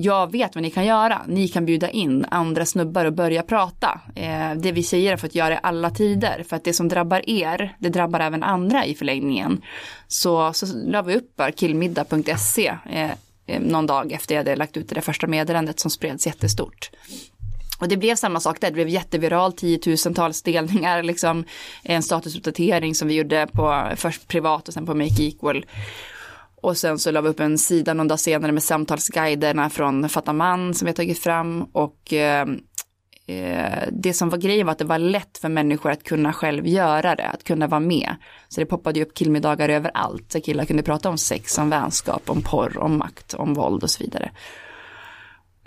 jag vet vad ni kan göra. Ni kan bjuda in andra snubbar och börja prata. Eh, det vi säger är för att göra i alla tider. För att det som drabbar er, det drabbar även andra i förlängningen. Så, så la vi upp killmiddag.se eh, eh, någon dag efter jag hade lagt ut det där första meddelandet som spreds jättestort. Och det blev samma sak där, det blev jätteviralt, tiotusentals delningar, liksom en statusuppdatering som vi gjorde på först privat och sen på Make Equal. Och sen så la vi upp en sida någon dag senare med samtalsguiderna från Fataman som vi har tagit fram och eh, eh, det som var grejen var att det var lätt för människor att kunna själv göra det, att kunna vara med. Så det poppade ju upp killmiddagar överallt, så killar kunde prata om sex, om vänskap, om porr, om makt, om våld och så vidare.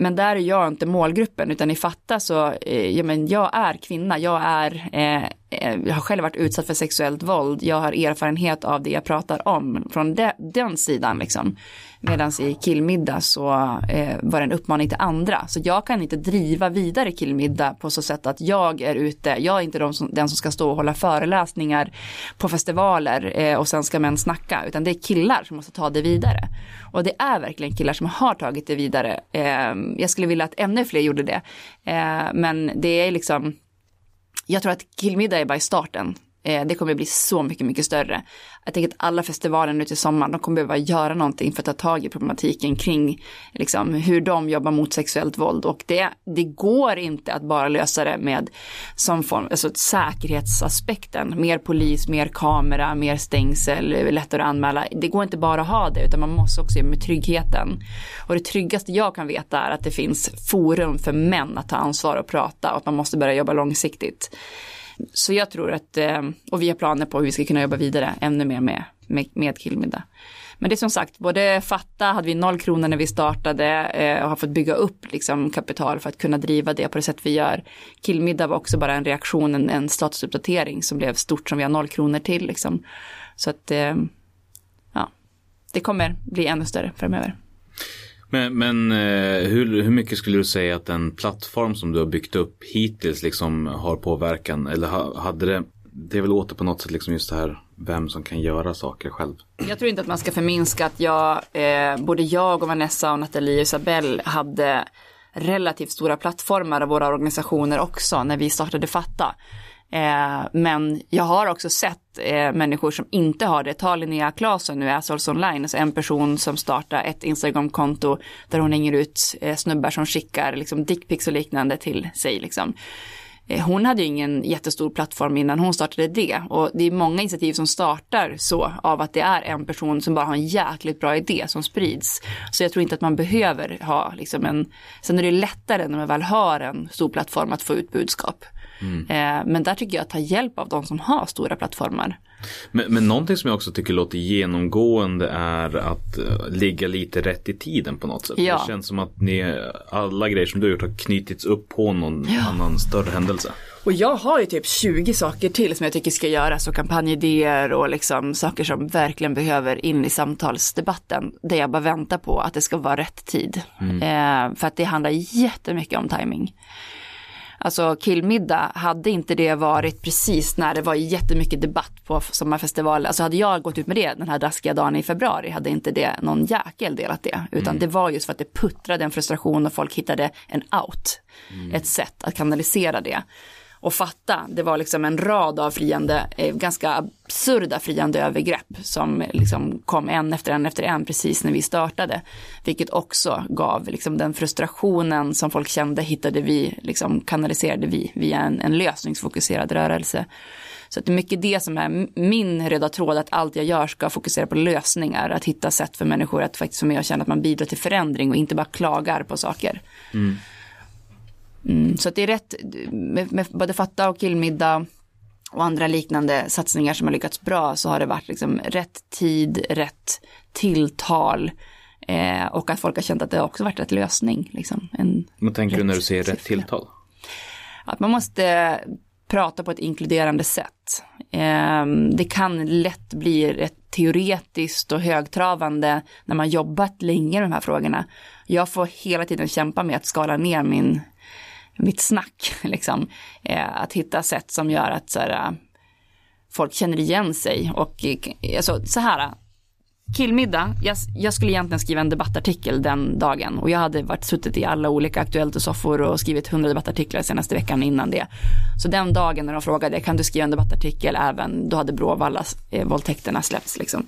Men där är jag inte målgruppen, utan i Fatta så, eh, ja men jag är kvinna, jag är, eh, Eh, jag har själv varit utsatt för sexuellt våld, jag har erfarenhet av det jag pratar om från de, den sidan liksom. Medan i killmiddag så eh, var det en uppmaning till andra, så jag kan inte driva vidare killmiddag på så sätt att jag är ute, jag är inte de som, den som ska stå och hålla föreläsningar på festivaler eh, och sen ska män snacka, utan det är killar som måste ta det vidare. Och det är verkligen killar som har tagit det vidare. Eh, jag skulle vilja att ännu fler gjorde det. Eh, men det är liksom, jag tror att killmiddag är bara i starten. Eh, det kommer bli så mycket, mycket större. Jag tänker att alla festivaler nu till sommaren, de kommer behöva göra någonting för att ta tag i problematiken kring liksom, hur de jobbar mot sexuellt våld. Och det, det går inte att bara lösa det med som form, alltså säkerhetsaspekten. Mer polis, mer kamera, mer stängsel, lättare att anmäla. Det går inte bara att ha det, utan man måste också göra med tryggheten. Och det tryggaste jag kan veta är att det finns forum för män att ta ansvar och prata och att man måste börja jobba långsiktigt. Så jag tror att, eh, och vi har planer på hur vi ska kunna jobba vidare ännu mer med, med, med killmiddag. Men det är som sagt, både Fatta hade vi noll kronor när vi startade eh, och har fått bygga upp liksom, kapital för att kunna driva det på det sätt vi gör. Killmiddag var också bara en reaktion, en, en statusuppdatering som blev stort som vi har noll kronor till. Liksom. Så att, eh, ja, det kommer bli ännu större framöver. Men, men eh, hur, hur mycket skulle du säga att den plattform som du har byggt upp hittills liksom har påverkan? Eller hade det, det är väl åter på något sätt liksom just det här vem som kan göra saker själv? Jag tror inte att man ska förminska att jag, eh, både jag och Vanessa och Nathalie och Isabelle hade relativt stora plattformar av våra organisationer också när vi startade Fatta. Eh, men jag har också sett eh, människor som inte har det. Ta Linnea Claesson nu, Assholes Online, alltså en person som startar ett Instagramkonto där hon hänger ut eh, snubbar som skickar liksom dickpics och liknande till sig. Liksom. Eh, hon hade ju ingen jättestor plattform innan hon startade det och det är många initiativ som startar så av att det är en person som bara har en jäkligt bra idé som sprids. Så jag tror inte att man behöver ha liksom en, sen är det lättare när man väl har en stor plattform att få ut budskap. Mm. Men där tycker jag att ta hjälp av de som har stora plattformar. Men, men någonting som jag också tycker låter genomgående är att uh, ligga lite rätt i tiden på något sätt. Ja. Det känns som att ni, alla grejer som du har gjort har knutits upp på någon ja. annan större händelse. Och jag har ju typ 20 saker till som jag tycker ska göras och kampanjidéer och liksom saker som verkligen behöver in i samtalsdebatten. Där jag bara väntar på att det ska vara rätt tid. Mm. Eh, för att det handlar jättemycket om timing. Alltså killmiddag, hade inte det varit precis när det var jättemycket debatt på sommarfestivalen, alltså hade jag gått ut med det den här daskiga dagen i februari, hade inte det någon jäkel delat det, utan mm. det var just för att det puttrade en frustration och folk hittade en out, mm. ett sätt att kanalisera det och fatta. Det var liksom en rad av friande, eh, ganska absurda friande övergrepp som eh, liksom kom en efter en efter en precis när vi startade. Vilket också gav liksom den frustrationen som folk kände hittade vi, liksom kanaliserade vi via en, en lösningsfokuserad rörelse. Så det är mycket det som är min röda tråd, att allt jag gör ska fokusera på lösningar, att hitta sätt för människor att faktiskt få med och känna att man bidrar till förändring och inte bara klagar på saker. Mm. Mm, så att det är rätt, med, med både Fatta och Killmiddag och andra liknande satsningar som har lyckats bra så har det varit liksom rätt tid, rätt tilltal eh, och att folk har känt att det också varit rätt lösning. Liksom, en Vad tänker du när du säger rätt tilltal? Att man måste prata på ett inkluderande sätt. Eh, det kan lätt bli rätt teoretiskt och högtravande när man jobbat länge med de här frågorna. Jag får hela tiden kämpa med att skala ner min mitt snack. Liksom. Eh, att hitta sätt som gör att så här, eh, folk känner igen sig. Och eh, alltså, så här, eh, killmiddag, jag, jag, skulle egentligen skriva en debattartikel den dagen och jag hade varit suttit i alla olika Aktuellt och soffor och skrivit hundra debattartiklar senaste veckan innan det. Så den dagen när de frågade, kan du skriva en debattartikel även, då hade Bråvalla eh, våldtäkterna släppts liksom.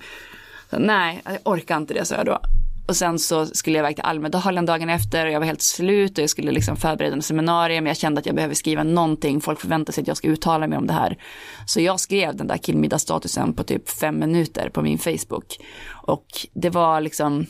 Så, nej, jag orkar inte det, sa jag då. Och sen så skulle jag iväg till Almedalen dagen efter och jag var helt slut och jag skulle liksom förbereda en seminarium. Jag kände att jag behöver skriva någonting. Folk förväntar sig att jag ska uttala mig om det här. Så jag skrev den där killmiddagsstatusen på typ fem minuter på min Facebook. Och det var liksom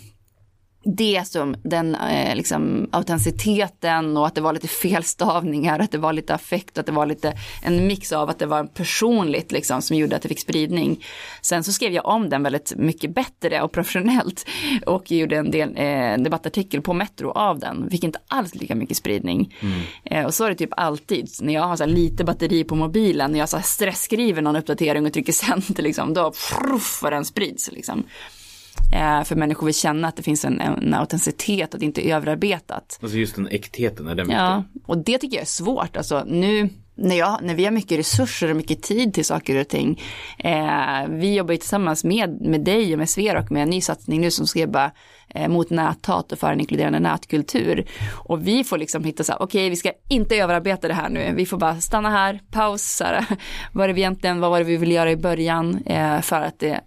det som den eh, liksom, autenticiteten och att det var lite felstavningar, att det var lite affekt, att det var lite en mix av att det var personligt liksom som gjorde att det fick spridning. Sen så skrev jag om den väldigt mycket bättre och professionellt och gjorde en del eh, debattartikel på Metro av den, fick inte alls lika mycket spridning. Mm. Eh, och så är det typ alltid, när jag har så lite batteri på mobilen, när jag så stressskriver någon uppdatering och trycker send, liksom, då vad den sprids. Liksom. Eh, för människor vill känna att det finns en, en autenticitet och att det inte är överarbetat. Alltså just den äktheten, är den Ja, och det tycker jag är svårt. Alltså nu, när, jag, när vi har mycket resurser och mycket tid till saker och ting. Eh, vi jobbar ju tillsammans med, med dig och med Sverok med en ny satsning nu som ska jobba eh, mot näthat och för en inkluderande nätkultur. Och vi får liksom hitta så här, okej okay, vi ska inte överarbeta det här nu, vi får bara stanna här, paus, så här, vad är det vi egentligen, vad var det vi ville göra i början, eh, för att det,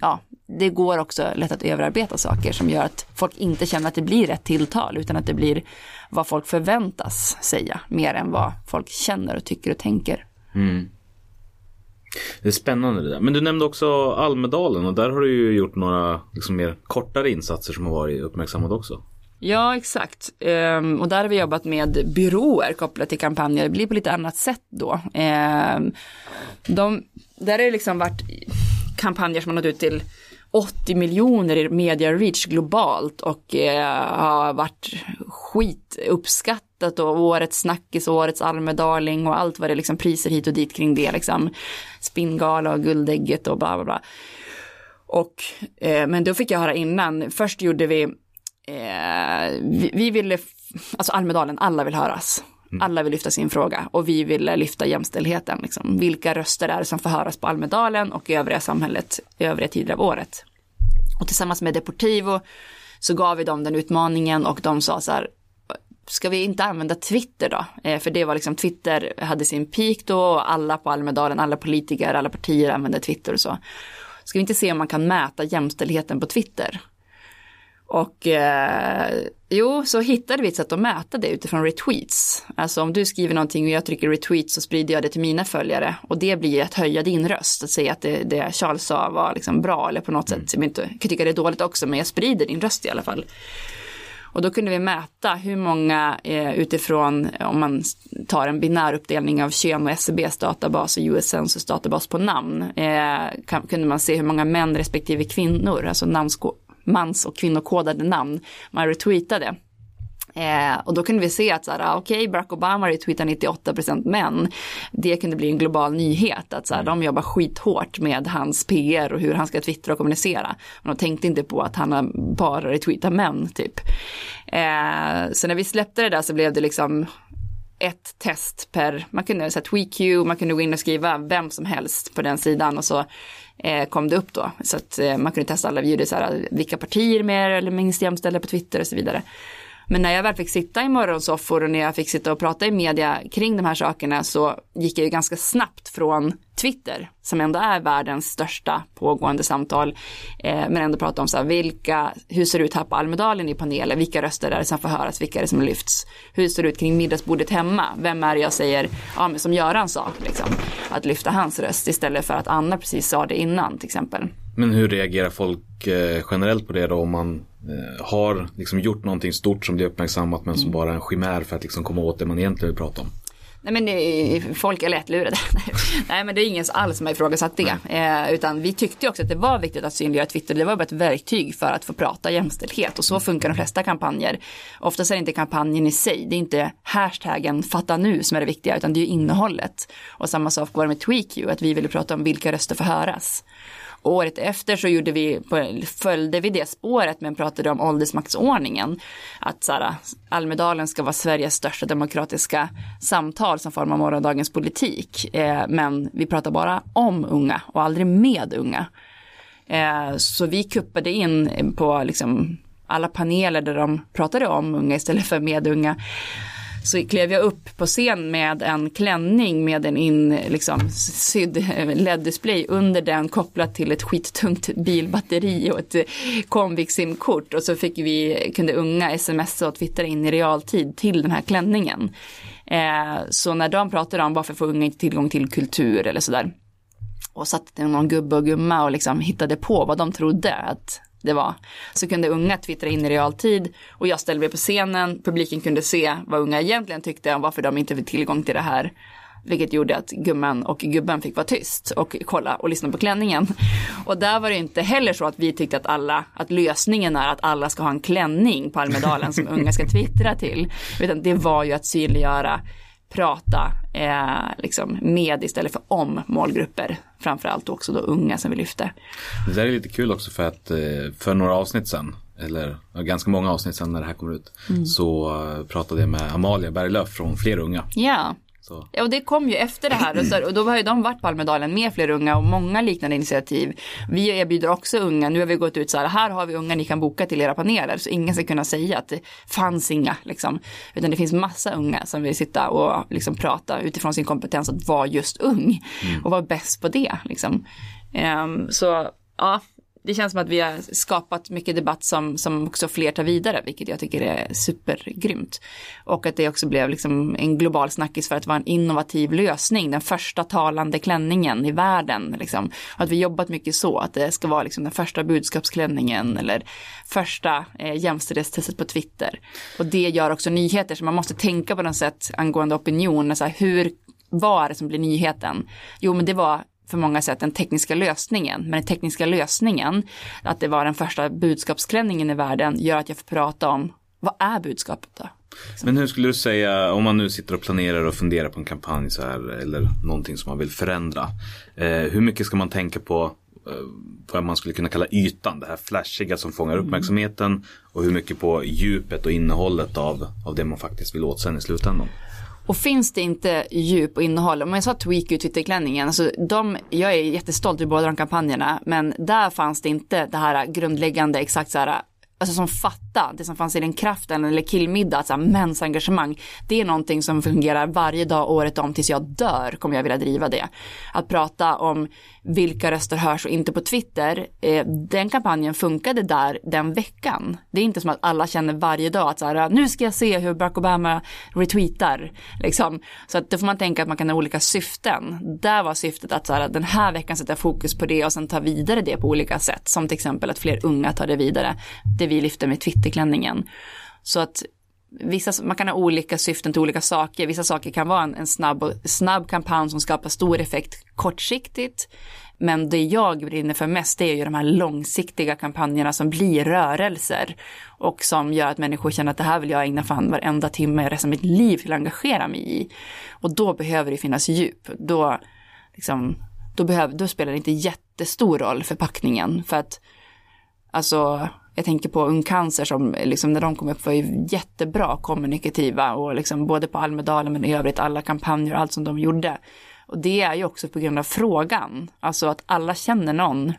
ja, det går också lätt att överarbeta saker som gör att folk inte känner att det blir rätt tilltal utan att det blir vad folk förväntas säga mer än vad folk känner och tycker och tänker. Mm. Det är spännande det där. Men du nämnde också Almedalen och där har du ju gjort några liksom, mer kortare insatser som har varit uppmärksammade också. Ja, exakt. Ehm, och där har vi jobbat med byråer kopplat till kampanjer. Det blir på lite annat sätt då. Ehm, de, där har det liksom varit kampanjer som har nått ut till 80 miljoner i media reach globalt och eh, har varit skituppskattat och årets snackis, årets Almedaling och allt vad det är liksom priser hit och dit kring det liksom. Spinngala och Guldägget och bla bla bla. Och, eh, men då fick jag höra innan, först gjorde vi, eh, vi, vi ville, alltså Almedalen, alla vill höras. Mm. Alla vill lyfta sin fråga och vi vill lyfta jämställdheten. Liksom. Vilka röster är det som får höras på Almedalen och i övriga samhället i övriga tider av året? Och tillsammans med Deportivo så gav vi dem den utmaningen och de sa så här, ska vi inte använda Twitter då? Eh, för det var liksom Twitter hade sin peak då och alla på Almedalen, alla politiker, alla partier använde Twitter och så. Ska vi inte se om man kan mäta jämställdheten på Twitter? Och eh, jo, så hittade vi ett sätt att mäta det utifrån retweets. Alltså om du skriver någonting och jag trycker retweet så sprider jag det till mina följare. Och det blir att höja din röst, att säga att det, det Charles sa var liksom bra eller på något sätt. Jag inte, kan tycka det är dåligt också, men jag sprider din röst i alla fall. Och då kunde vi mäta hur många eh, utifrån, om man tar en binär uppdelning av kön och SCBs databas och US Census databas på namn, eh, kan, kunde man se hur många män respektive kvinnor, alltså namnsko mans och kvinnokodade namn man retweetade. Eh, och då kunde vi se att ah, okej, okay, Barack Obama retweetar 98% män. Det kunde bli en global nyhet, att så här, de jobbar skithårt med hans PR och hur han ska twittra och kommunicera. Men de tänkte inte på att han bara retweetar män, typ. Eh, så när vi släppte det där så blev det liksom ett test per, man kunde säga TweetQ, man kunde gå in och skriva vem som helst på den sidan och så Eh, kom det upp då. Så att eh, man kunde testa alla videor, så här, vilka partier mer eller minst jämställda på Twitter och så vidare. Men när jag väl fick sitta i morgonsoffor och när jag fick sitta och prata i media kring de här sakerna så gick jag ju ganska snabbt från Twitter, som ändå är världens största pågående samtal, eh, men ändå prata om så här, vilka, hur ser det ut här på Almedalen i panelen, vilka röster är det som får höras, vilka är det som lyfts, hur ser det ut kring middagsbordet hemma, vem är det jag säger, ja men som Göran sa, liksom, att lyfta hans röst istället för att Anna precis sa det innan till exempel. Men hur reagerar folk eh, generellt på det då om man eh, har liksom gjort någonting stort som blir uppmärksammat men som mm. bara är en chimär för att liksom komma åt det man egentligen vill prata om? Nej men det, folk är lättlurade. Nej men det är ingen alls som har ifrågasatt det. Eh, utan vi tyckte också att det var viktigt att synliggöra Twitter. Det var bara ett verktyg för att få prata jämställdhet. Och så funkar de flesta kampanjer. Oftast är det inte kampanjen i sig. Det är inte hashtaggen fatta nu som är det viktiga. Utan det är innehållet. Och samma sak var det med TweetQ. Att vi ville prata om vilka röster får höras. Året efter så gjorde vi, följde vi det spåret men pratade om åldersmaktsordningen. Att så här, Almedalen ska vara Sveriges största demokratiska samtal som formar morgondagens politik. Eh, men vi pratar bara om unga och aldrig med unga. Eh, så vi kuppade in på liksom alla paneler där de pratade om unga istället för med unga så klev jag upp på scen med en klänning med en in, liksom, sydd eh, LED-display under den kopplat till ett skittungt bilbatteri och ett eh, Comvik-simkort och så fick vi, kunde unga smsa och twittra in i realtid till den här klänningen. Eh, så när de pratade om varför får unga inte tillgång till kultur eller sådär och satt någon gubbe och gumma och liksom hittade på vad de trodde att det var. Så kunde unga twittra in i realtid och jag ställde mig på scenen, publiken kunde se vad unga egentligen tyckte om varför de inte fick tillgång till det här. Vilket gjorde att gumman och gubben fick vara tyst och kolla och lyssna på klänningen. Och där var det inte heller så att vi tyckte att alla, att lösningen är att alla ska ha en klänning på Almedalen som unga ska twittra till. Utan det var ju att synliggöra prata eh, liksom med istället för om målgrupper. Framförallt också då unga som vi lyfter. Det där är lite kul också för att eh, för några avsnitt sedan, eller ganska många avsnitt sedan när det här kommer ut, mm. så uh, pratade jag med Amalia Berglöf från Fler Unga. Ja. Och... Ja, och det kom ju efter det här och, så, och då har ju de varit på Almedalen med fler unga och många liknande initiativ. Vi erbjuder också unga, nu har vi gått ut så här, här har vi unga ni kan boka till era paneler så ingen ska kunna säga att det fanns inga liksom. Utan det finns massa unga som vill sitta och liksom prata utifrån sin kompetens att vara just ung och vara bäst på det liksom. Ehm, så ja, det känns som att vi har skapat mycket debatt som, som också fler tar vidare, vilket jag tycker är supergrymt. Och att det också blev liksom en global snackis för att vara en innovativ lösning, den första talande klänningen i världen. Liksom. Och att vi jobbat mycket så, att det ska vara liksom den första budskapsklänningen eller första eh, jämställdhetstestet på Twitter. Och det gör också nyheter, så man måste tänka på något sätt angående opinion, så här, hur, vad är det som blir nyheten? Jo, men det var för många sätt den tekniska lösningen. Men den tekniska lösningen, att det var den första budskapsklänningen i världen, gör att jag får prata om vad är budskapet då? Men hur skulle du säga, om man nu sitter och planerar och funderar på en kampanj så här, eller någonting som man vill förändra. Eh, hur mycket ska man tänka på eh, vad man skulle kunna kalla ytan, det här flashiga som fångar uppmärksamheten och hur mycket på djupet och innehållet av, av det man faktiskt vill åt sen i slutändan. Och finns det inte djup och innehåll, om jag sa tweak ut Twitterklänningen, alltså de, jag är jättestolt över båda de kampanjerna, men där fanns det inte det här grundläggande exakt så här alltså som fatta, det som fanns i den kraften eller killmiddag, alltså mäns engagemang, det är någonting som fungerar varje dag året om tills jag dör kommer jag vilja driva det. Att prata om vilka röster hörs och inte på Twitter, eh, den kampanjen funkade där den veckan. Det är inte som att alla känner varje dag att så här, nu ska jag se hur Barack Obama retweetar, liksom. Så att då får man tänka att man kan ha olika syften. Där var syftet att så här, den här veckan sätta fokus på det och sen ta vidare det på olika sätt, som till exempel att fler unga tar det vidare. Det vi lyfter med Twitterklänningen. Så att vissa, man kan ha olika syften till olika saker. Vissa saker kan vara en, en snabb, snabb kampanj som skapar stor effekt kortsiktigt. Men det jag brinner för mest är ju de här långsiktiga kampanjerna som blir rörelser och som gör att människor känner att det här vill jag ägna fan varenda timme resten av mitt liv till att engagera mig i. Och då behöver det finnas djup. Då, liksom, då, behöver, då spelar det inte jättestor roll förpackningen för att alltså jag tänker på Ung Cancer som eh, liksom när de kom upp var ju jättebra kommunikativa och liksom både på Almedalen men i övrigt alla kampanjer och allt som de gjorde. Och det är ju också på grund av frågan, alltså att alla känner någon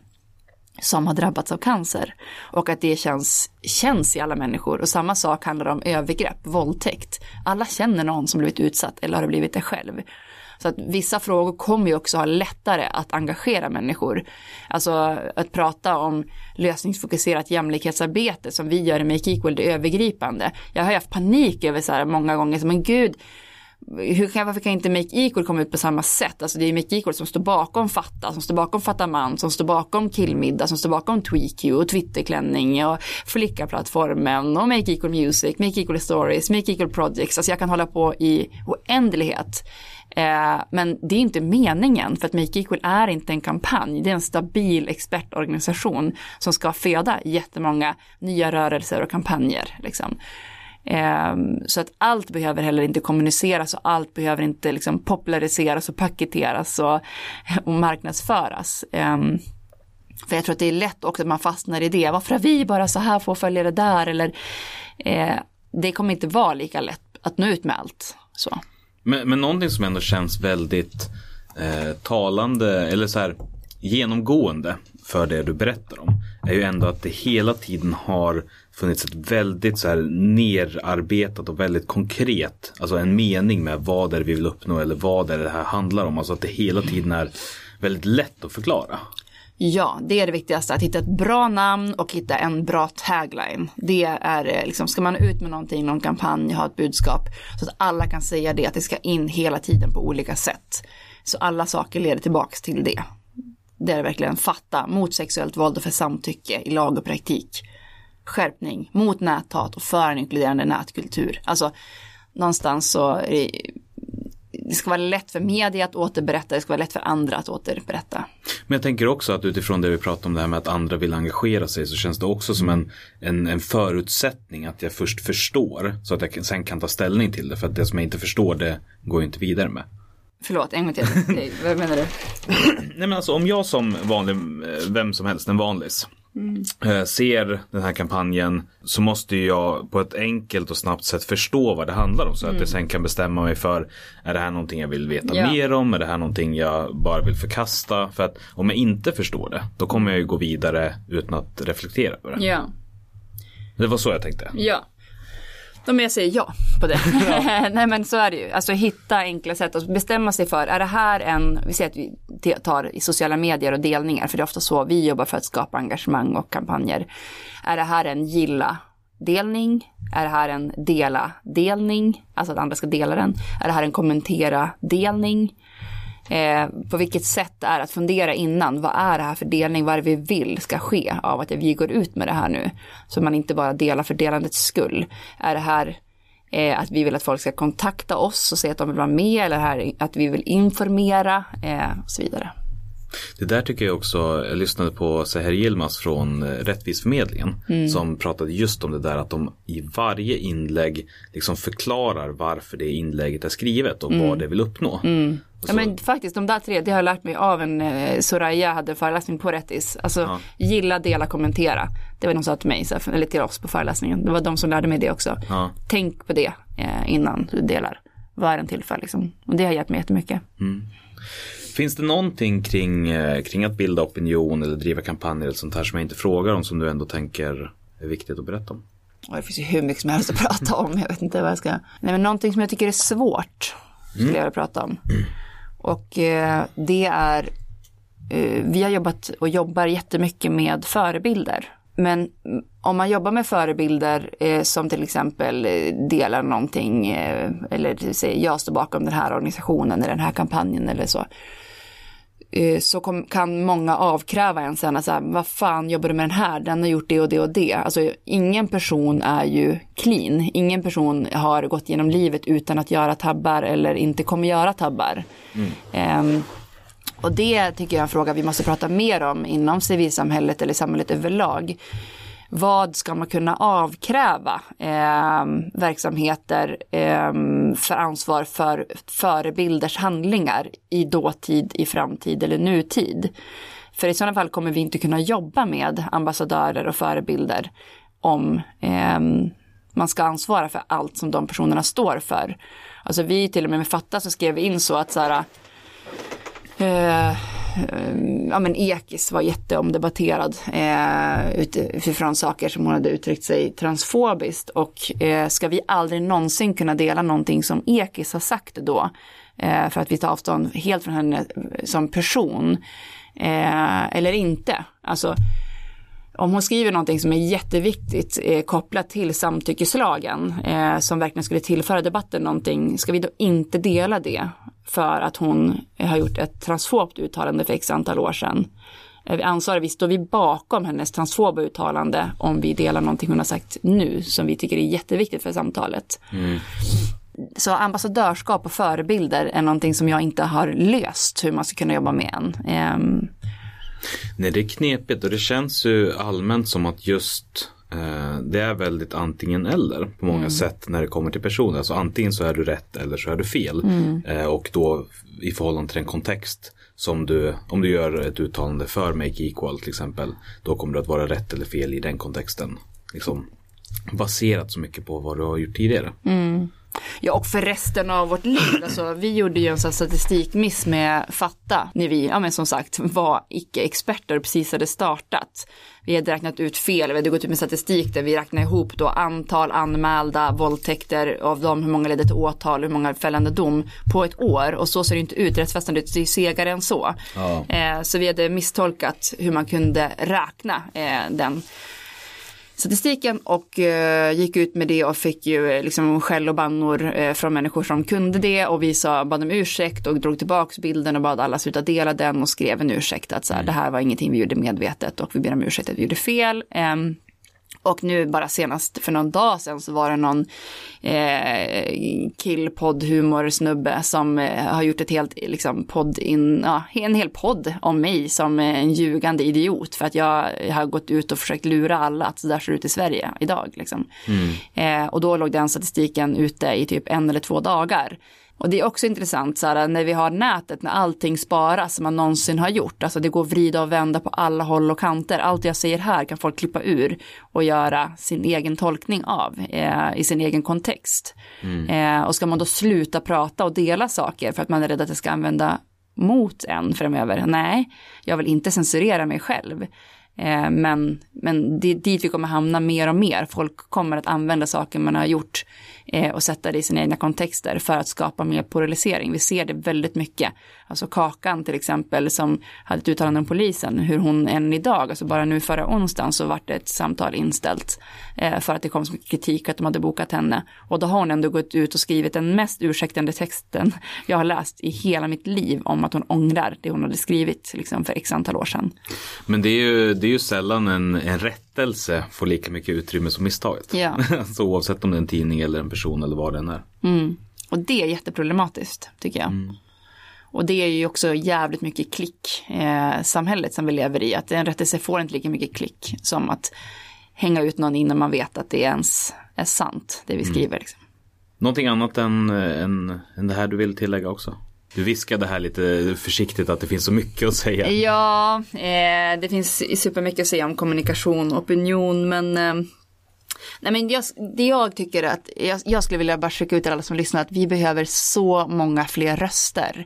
som har drabbats av cancer och att det känns, känns i alla människor. Och samma sak handlar om övergrepp, våldtäkt. Alla känner någon som blivit utsatt eller har blivit det själv. Så att vissa frågor kommer ju också ha lättare att engagera människor. Alltså att prata om lösningsfokuserat jämlikhetsarbete som vi gör i Make Equal, det övergripande. Jag har ju haft panik över så här många gånger, så, men gud, hur kan, varför kan inte Make Equal komma ut på samma sätt? Alltså det är Make Equal som står bakom Fatta, som står bakom Fatta Man, som står bakom Killmiddag, som står bakom TweakQ och Twitterklänning och flickaplattformen och Make Equal Music, Make Equal Stories, Make Equal Projects. Alltså jag kan hålla på i oändlighet. Eh, men det är inte meningen för att Make Equal är inte en kampanj. Det är en stabil expertorganisation som ska föda jättemånga nya rörelser och kampanjer. Liksom. Eh, så att allt behöver heller inte kommuniceras och allt behöver inte liksom populariseras och paketeras och, och marknadsföras. Eh, för jag tror att det är lätt också att man fastnar i det. Varför har vi bara så här få följare där? Eller, eh, det kommer inte vara lika lätt att nå ut med allt. Så. Men, men någonting som ändå känns väldigt eh, talande eller så här genomgående för det du berättar om är ju ändå att det hela tiden har funnits ett väldigt så här nerarbetat och väldigt konkret, alltså en mening med vad det är vi vill uppnå eller vad det är det här handlar om. Alltså att det hela tiden är väldigt lätt att förklara. Ja, det är det viktigaste, att hitta ett bra namn och hitta en bra tagline. Det är eh, liksom, ska man ut med någonting, någon kampanj, ha ett budskap, så att alla kan säga det, att det ska in hela tiden på olika sätt. Så alla saker leder tillbaks till det. Det är verkligen fatta mot sexuellt våld och för samtycke i lag och praktik. Skärpning mot näthat och för en inkluderande nätkultur. Alltså någonstans så det ska vara lätt för media att återberätta, det ska vara lätt för andra att återberätta. Men jag tänker också att utifrån det vi pratar om det här med att andra vill engagera sig så känns det också som en, en, en förutsättning att jag först förstår så att jag sen kan ta ställning till det. För att det som jag inte förstår det går jag inte vidare med. Förlåt, en gång till. Vad menar du? Nej men alltså om jag som vanlig, vem som helst, en vanlis, eh, ser den här kampanjen så måste jag på ett enkelt och snabbt sätt förstå vad det handlar om så att jag sen kan bestämma mig för är det här någonting jag vill veta Ja. mer om, är det här någonting jag bara vill förkasta för att om jag inte förstår det då kommer jag ju gå vidare utan att reflektera över det. Ja. Det var så jag tänkte. Ja. Ja, men jag säger ja på det. Nej men så är det ju. Alltså hitta enkla sätt att bestämma sig för, är det här en, vi säger att vi tar i sociala medier och delningar, för det är ofta så vi jobbar för att skapa engagemang och kampanjer. Är det här en gilla-delning? Är det här en dela-delning? Alltså att andra ska dela den. Är det här en kommentera-delning? Eh, på vilket sätt är att fundera innan, vad är det här för delning, vad är det vi vill ska ske av att vi går ut med det här nu. Så man inte bara delar för delandets skull. Är det här eh, att vi vill att folk ska kontakta oss och säga att de vill vara med, eller här, att vi vill informera eh, och så vidare. Det där tycker jag också, jag lyssnade på Seher Yilmaz från eh, Rättvisförmedlingen som pratade just om det där att de i varje inlägg liksom förklarar varför det inlägget är skrivet och vad det vill uppnå. Och Ja men faktiskt de där tre, det har jag lärt mig av en eh, Soraya hade föreläsning på Rättis. Alltså gilla, dela, kommentera. Det var de sa till mig, här, eller till oss på föreläsningen. Det var de som lärde mig det också. Ja. Tänk på det eh, innan du delar. Vad är den till för liksom? Och det har hjälpt mig jättemycket. Finns det någonting kring, eh, kring att bilda opinion eller driva kampanjer eller sånt här som jag inte frågar om som du ändå tänker är viktigt att berätta om? Och det finns ju hur mycket som helst att prata om. Jag vet inte vad jag ska. Nej men någonting som jag tycker är svårt. Skulle jag vilja prata om. Och eh, det är. Eh, vi har jobbat och jobbar jättemycket med förebilder. Men mm, om man jobbar med förebilder eh, som till exempel eh, delar någonting eh, eller säger jag står bakom den här organisationen eller den här kampanjen eller så. Eh, så kom, kan många avkräva en sen att så här, vad fan jobbar du med den här, den har gjort det och det och det. Alltså ingen person är ju clean, ingen person har gått genom livet utan att göra tabbar eller inte kommer göra tabbar. Ehm, och det tycker jag är en fråga vi måste prata mer om inom civilsamhället eller samhället överlag. Vad ska man kunna avkräva eh, verksamheter eh, för ansvar för förebilders handlingar i dåtid, i framtid eller nutid? För i sådana fall kommer vi inte kunna jobba med ambassadörer och förebilder om eh, man ska ansvara för allt som de personerna står för. Alltså vi till och med med Fatta så skrev vi in så att så här, Eh, ja men Ekis var jätteomdebatterad eh, utifrån saker som hon hade uttryckt sig transfobiskt. Och eh, ska vi aldrig någonsin kunna dela någonting som Ekis har sagt då eh, för att vi tar avstånd helt från henne eh, som person? Eh, eller inte. Alltså om hon skriver någonting som är jätteviktigt eh, kopplat till samtyckeslagen eh, som verkligen skulle tillföra debatten någonting, ska vi då inte dela det? För att hon eh, har gjort ett transfobt uttalande för x antal år sedan? Är vi ansvariga, vi står vi bakom hennes transfoba uttalande om vi delar någonting hon har sagt nu som vi tycker är jätteviktigt för samtalet? Så ambassadörskap och förebilder är någonting som jag inte har löst hur man ska kunna jobba med än. Ehm, Nej, det är knepigt och det känns ju allmänt som att just eh, det är väldigt antingen eller på många sätt när det kommer till personer. Alltså antingen så är du rätt eller så är du fel. Eh, och då i förhållande till den kontext som du, om du gör ett uttalande för Make Equal till exempel, då kommer det att vara rätt eller fel i den kontexten. Liksom baserat så mycket på vad du har gjort tidigare. Ja, och för resten av vårt liv. Alltså, vi gjorde ju en sån statistikmiss med Fatta när vi, ja men som sagt, var icke-experter och precis hade startat. Vi hade räknat ut fel, vi hade gått ut med statistik där vi räknade ihop då antal anmälda våldtäkter, av dem hur många ledde till åtal, hur många fällande dom på ett år. Och så ser det inte ut, rättsväsendet är ju segare än så. Eh, så vi hade misstolkat hur man kunde räkna eh, den statistiken och eh, gick ut med det och fick ju eh, liksom skäll och bannor eh, från människor som kunde det och vi sa, bad om ursäkt och drog tillbaks bilden och bad alla sluta dela den och skrev en ursäkt att så här, det här var ingenting vi gjorde medvetet och vi ber om ursäkt att vi gjorde fel. Ehm, och nu bara senast för någon dag sedan så var det någon eh, killpodd-humorsnubbe som eh, har gjort ett helt liksom, podd in, ja, en hel podd om mig som en ljugande idiot för att jag har gått ut och försökt lura alla att så där ser det ut i Sverige idag. Liksom. Eh, och då låg den statistiken ute i typ en eller två dagar. Och det är också intressant så här, när vi har nätet, när allting sparas som man någonsin har gjort. Alltså det går att vrida och vända på alla håll och kanter. Allt jag säger här kan folk klippa ur och göra sin egen tolkning av eh, i sin egen kontext. Eh, och ska man då sluta prata och dela saker för att man är rädd att det ska använda mot en framöver? Nej, jag vill inte censurera mig själv. Eh, men, men det är dit vi kommer hamna mer och mer. Folk kommer att använda saker man har gjort eh, och sätta det i sina egna kontexter för att skapa mer polarisering. Vi ser det väldigt mycket. Alltså Kakan till exempel som hade ett uttalande om polisen, hur hon än idag, alltså bara nu förra onsdagen så vart det ett samtal inställt eh, för att det kom så mycket kritik att de hade bokat henne. Och då har hon ändå gått ut och skrivit den mest ursäktande texten jag har läst i hela mitt liv om att hon ångrar det hon hade skrivit liksom, för x antal år sedan. Men det är ju, det är ju sällan en, en rättelse får lika mycket utrymme som misstaget. Ja. alltså oavsett om det är en tidning eller en person eller vad den är. Och det är jätteproblematiskt tycker jag. Och det är ju också jävligt mycket klick eh, samhället som vi lever i. Att en rättelse får inte lika mycket klick som att hänga ut någon innan man vet att det ens är sant, det vi skriver. Liksom. Någonting annat än, än, än det här du vill tillägga också? Du viskade här lite försiktigt att det finns så mycket att säga. Ja, eh, det finns supermycket att säga om kommunikation och opinion, men eh, Nej men jag, det jag tycker att, jag, jag skulle vilja bara skicka ut till alla som lyssnar att vi behöver så många fler röster.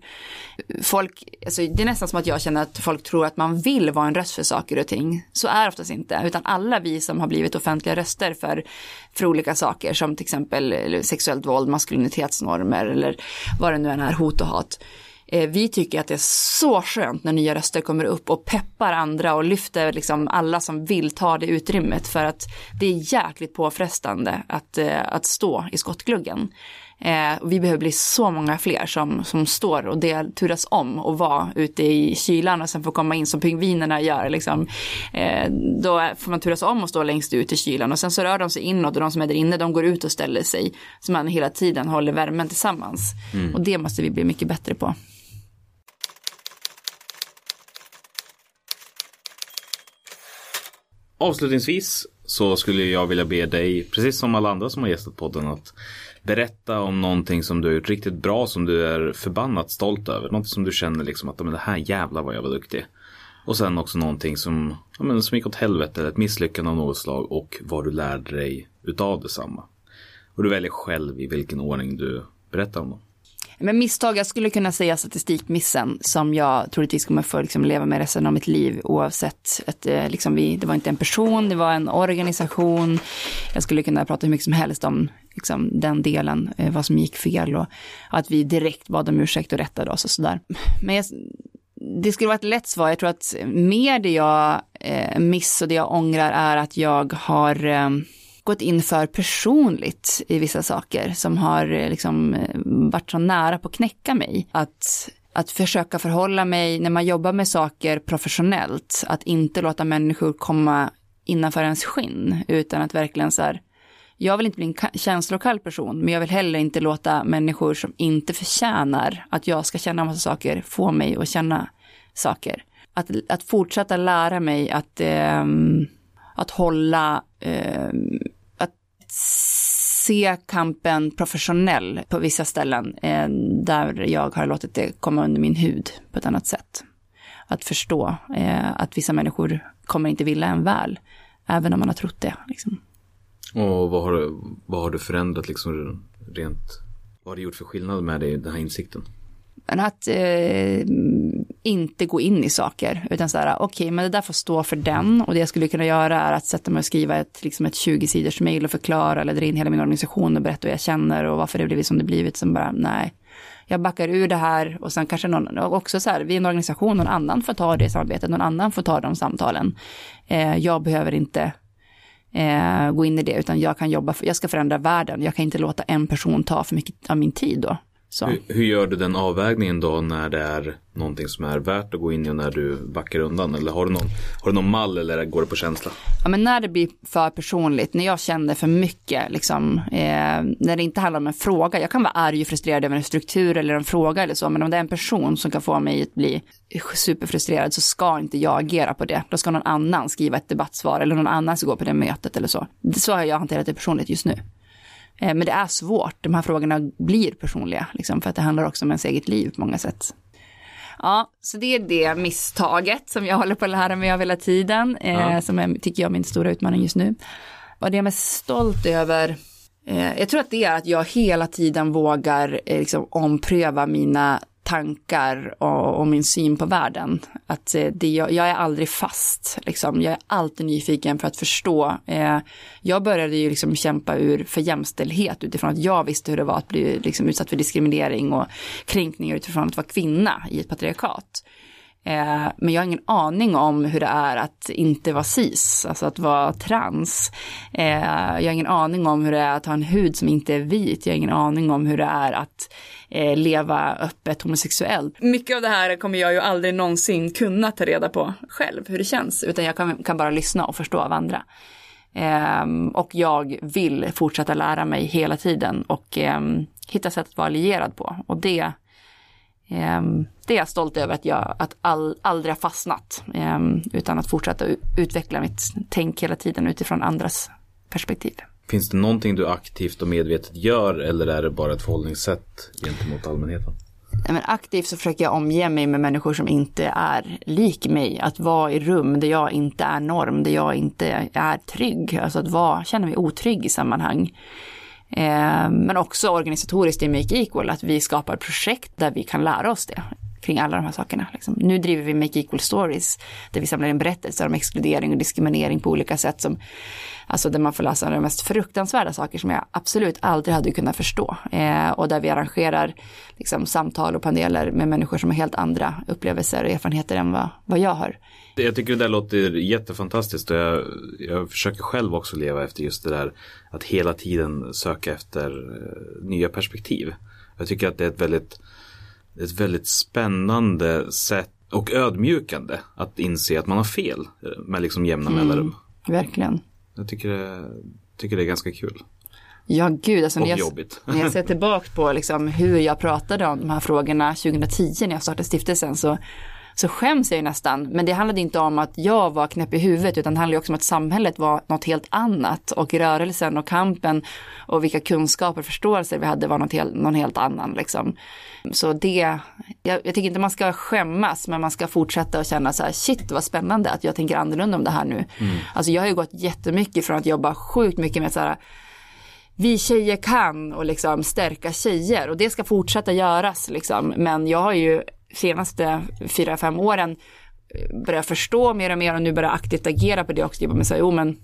Folk, alltså det är nästan som att jag känner att folk tror att man vill vara en röst för saker och ting. Så är det oftast inte, utan alla vi som har blivit offentliga röster för, för olika saker som till exempel sexuellt våld, maskulinitetsnormer eller vad det nu än är, hot och hat. Eh, Vi tycker att det är så skönt när nya röster kommer upp och peppar andra och lyfter liksom alla som vill ta det utrymmet för att det är jäkligt påfrestande att, eh, att stå i skottgluggen. Eh, vi behöver bli så många fler som, som står och det turas om och vara ute i kylan och sen får komma in som pingvinerna gör. Liksom. Då får man turas om och stå längst ut i kylan och sen så rör de sig inåt och de som är där inne de går ut och ställer sig. Så man hela tiden håller värmen tillsammans. Och det måste vi bli mycket bättre på. Avslutningsvis så skulle jag vilja be dig, precis som alla andra som har gästat podden, att berätta om någonting som du har gjort riktigt bra, som du är förbannat stolt över. Någonting som du känner liksom att, men det här jävlar vad jag var duktig. Och sen också någonting som, ja, men, som gick åt helvete, eller ett misslyckande av något slag och vad du lärde dig utav detsamma. Och du väljer själv i vilken ordning du berättar om dem. Men misstag, jag skulle kunna säga statistikmissen som jag troligtvis kommer få liksom leva med resten av mitt liv oavsett att eh, liksom vi, det var inte en person, det var en organisation. Jag skulle kunna prata hur mycket som helst om liksom, den delen, eh, vad som gick fel och att vi direkt bad om ursäkt och rättade oss och sådär. Men jag, det skulle vara ett lätt svar. Jag tror att mer det jag eh, miss och det jag ångrar är att jag har eh, gått in för personligt i vissa saker som har eh, liksom eh, varit så nära på att knäcka mig. Att, att försöka förhålla mig när man jobbar med saker professionellt, att inte låta människor komma innanför ens skinn, utan att verkligen så här, jag vill inte bli en känslokall person, men jag vill heller inte låta människor som inte förtjänar att jag ska känna massa saker få mig att känna saker. Att, att fortsätta lära mig att, eh, att hålla, eh, att se kampen professionell på vissa ställen eh, där jag har låtit det komma under min hud på ett annat sätt. Att förstå eh, att vissa människor kommer inte vilja en väl, även om man har trott det. Liksom. Och vad har, du- vad har du förändrat liksom rent, vad har det gjort för skillnad med dig, den här insikten? Men att eh, inte gå in i saker, utan så här, okej, men det där får stå för den. Och det jag skulle kunna göra är att sätta mig och skriva ett, liksom ett 20-sidors mejl och förklara eller dra in hela min organisation och berätta hur jag känner och varför det blivit som det blivit. Som bara, nej, jag backar ur det här och sen kanske någon, och också så här, vi är en organisation, någon annan får ta det samarbetet, någon annan får ta de samtalen. Eh, jag behöver inte eh, gå in i det, utan jag kan jobba, för, jag ska förändra världen, jag kan inte låta en person ta för mycket av min tid då. Så. Hur, hur gör du den avvägningen då när det är någonting som är värt att gå in i och när du backar undan? Eller har du någon, har du någon mall eller går det på känsla? Ja, men när det blir för personligt, när jag känner för mycket, liksom, eh, när det inte handlar om en fråga, jag kan vara arg och frustrerad över en struktur eller en fråga eller så, men om det är en person som kan få mig att bli superfrustrerad så ska inte jag agera på det. Då ska någon annan skriva ett debattsvar eller någon annan ska gå på det mötet eller så. Så har jag hanterat det personligt just nu. Eh, men det är svårt, de här frågorna blir personliga, liksom, för att det handlar också om ens eget liv på många sätt. Ja, så det är det misstaget som jag håller på att lära mig av hela tiden, eh, ja. som är, tycker jag är min stora utmaning just nu. Och det jag är mest stolt över, eh, jag tror att det är att jag hela tiden vågar eh, liksom, ompröva mina tankar och, och, min syn på världen. Att eh, det, jag, jag är aldrig fast, liksom. jag är alltid nyfiken för att förstå. Eh, jag började ju liksom kämpa ur för jämställdhet utifrån att jag visste hur det var att bli liksom, utsatt för diskriminering och kränkningar utifrån att vara kvinna i ett patriarkat. Eh, men jag har ingen aning om hur det är att inte vara cis, alltså att vara trans. Eh, jag har ingen aning om hur det är att ha en hud som inte är vit. Jag har ingen aning om hur det är att eh, leva öppet homosexuellt. Mycket av det här kommer jag ju aldrig någonsin kunna ta reda på själv, hur det känns, utan jag kan, kan bara lyssna och förstå av andra. Um, och jag vill fortsätta lära mig hela tiden och um, hitta sätt att vara allierad på. Och det Ehm, det är jag stolt över att jag att all, aldrig har fastnat, ehm, utan att fortsätta utveckla mitt tänk hela tiden utifrån andras perspektiv. Finns det någonting du aktivt och medvetet gör eller är det bara ett förhållningssätt gentemot allmänheten? men aktivt så försöker jag omge mig med människor som inte är lik mig. Att vara i rum där jag inte är norm, där jag inte är trygg. Alltså att vara, känna mig otrygg i sammanhang. Eh, men också organisatoriskt i Make Equal, att vi skapar projekt där vi kan lära oss det kring alla de här sakerna. Liksom. Nu driver vi Make Equal Stories, där vi samlar in berättelser om exkludering och diskriminering på olika sätt, som, alltså där man får läsa de mest fruktansvärda saker som jag absolut aldrig hade kunnat förstå. Eh, och där vi arrangerar liksom, samtal och paneler med människor som har helt andra upplevelser och erfarenheter än vad, vad jag har. Jag tycker det där låter jättefantastiskt och jag, jag försöker själv också leva efter just det där att hela tiden söka efter eh, nya perspektiv. Jag tycker att det är ett väldigt, ett väldigt spännande sätt och ödmjukande att inse att man har fel eh, med liksom jämna mm, mellanrum. Verkligen. Jag tycker det, tycker det är ganska kul. Ja, gud, alltså när jag, när jag ser tillbaka på liksom hur jag pratade om de här frågorna 2010 när jag startade stiftelsen så så skäms jag ju nästan. Men det handlade inte om att jag var knäpp i huvudet utan det handlade också om att samhället var något helt annat och rörelsen och kampen och vilka kunskaper och förståelser vi hade var något helt, någon helt annan. Liksom. Så det, jag, jag tycker inte man ska skämmas men man ska fortsätta och känna så här shit vad spännande att jag tänker annorlunda om det här nu. Mm. Alltså jag har ju gått jättemycket från att jobba sjukt mycket med så här vi tjejer kan och liksom stärka tjejer och det ska fortsätta göras liksom. Men jag har ju senaste fyra, fem åren eh, börjar förstå mer och mer och nu börjar aktivt agera på det också. Jag med så, jo men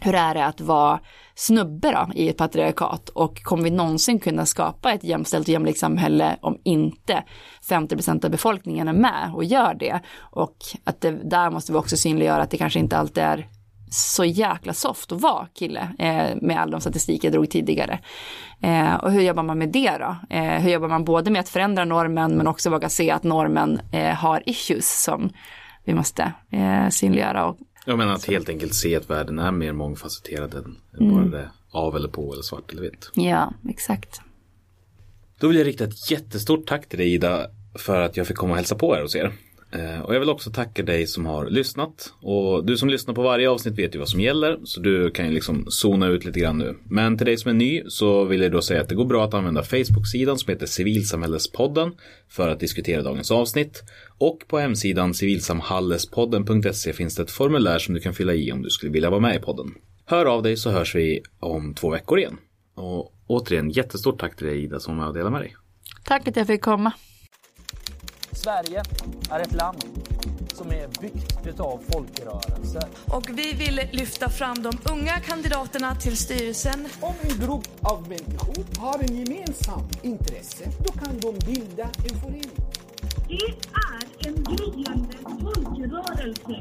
hur är det att vara snubbe då i ett patriarkat och kommer vi någonsin kunna skapa ett jämställt och jämlikt samhälle om inte 50% av befolkningen är med och gör det och att det, där måste vi också synliggöra att det kanske inte alltid är så jäkla soft att vara kille eh, med all de statistik jag drog tidigare. Eh, och hur jobbar man med det då? Eh, hur jobbar man både med att förändra normen men också våga se att normen har issues som vi måste synliggöra. Och, jag menar att helt enkelt se att världen är mer mångfacetterad än, mm. bara det av eller på eller svart eller vitt. Ja, exakt. Då vill jag rikta ett jättestort tack till dig Ida för att jag fick komma och hälsa på er hos er. Eh, och jag vill också tacka dig som har lyssnat. Och du som lyssnar på varje avsnitt vet ju vad som gäller. Så du kan ju liksom zona ut lite grann nu. Men till dig som är ny så vill jag då säga att det går bra att använda Facebook-sidan som heter Civilsamhällespodden för att diskutera dagens avsnitt. Och på hemsidan civilsamhallespodden.se finns det ett formulär som du kan fylla i om du skulle vilja vara med i podden. Hör av dig så hörs vi om två veckor igen. Och återigen jättestort tack till dig Ida som var med och delade med dig. Tack att jag fick komma. Sverige är ett land som är byggt utav folkrörelser. Och vi vill lyfta fram de unga kandidaterna till styrelsen. Om en grupp av människor har en gemensam intresse, då kan de bilda en förening. Det är en gryende folkrörelse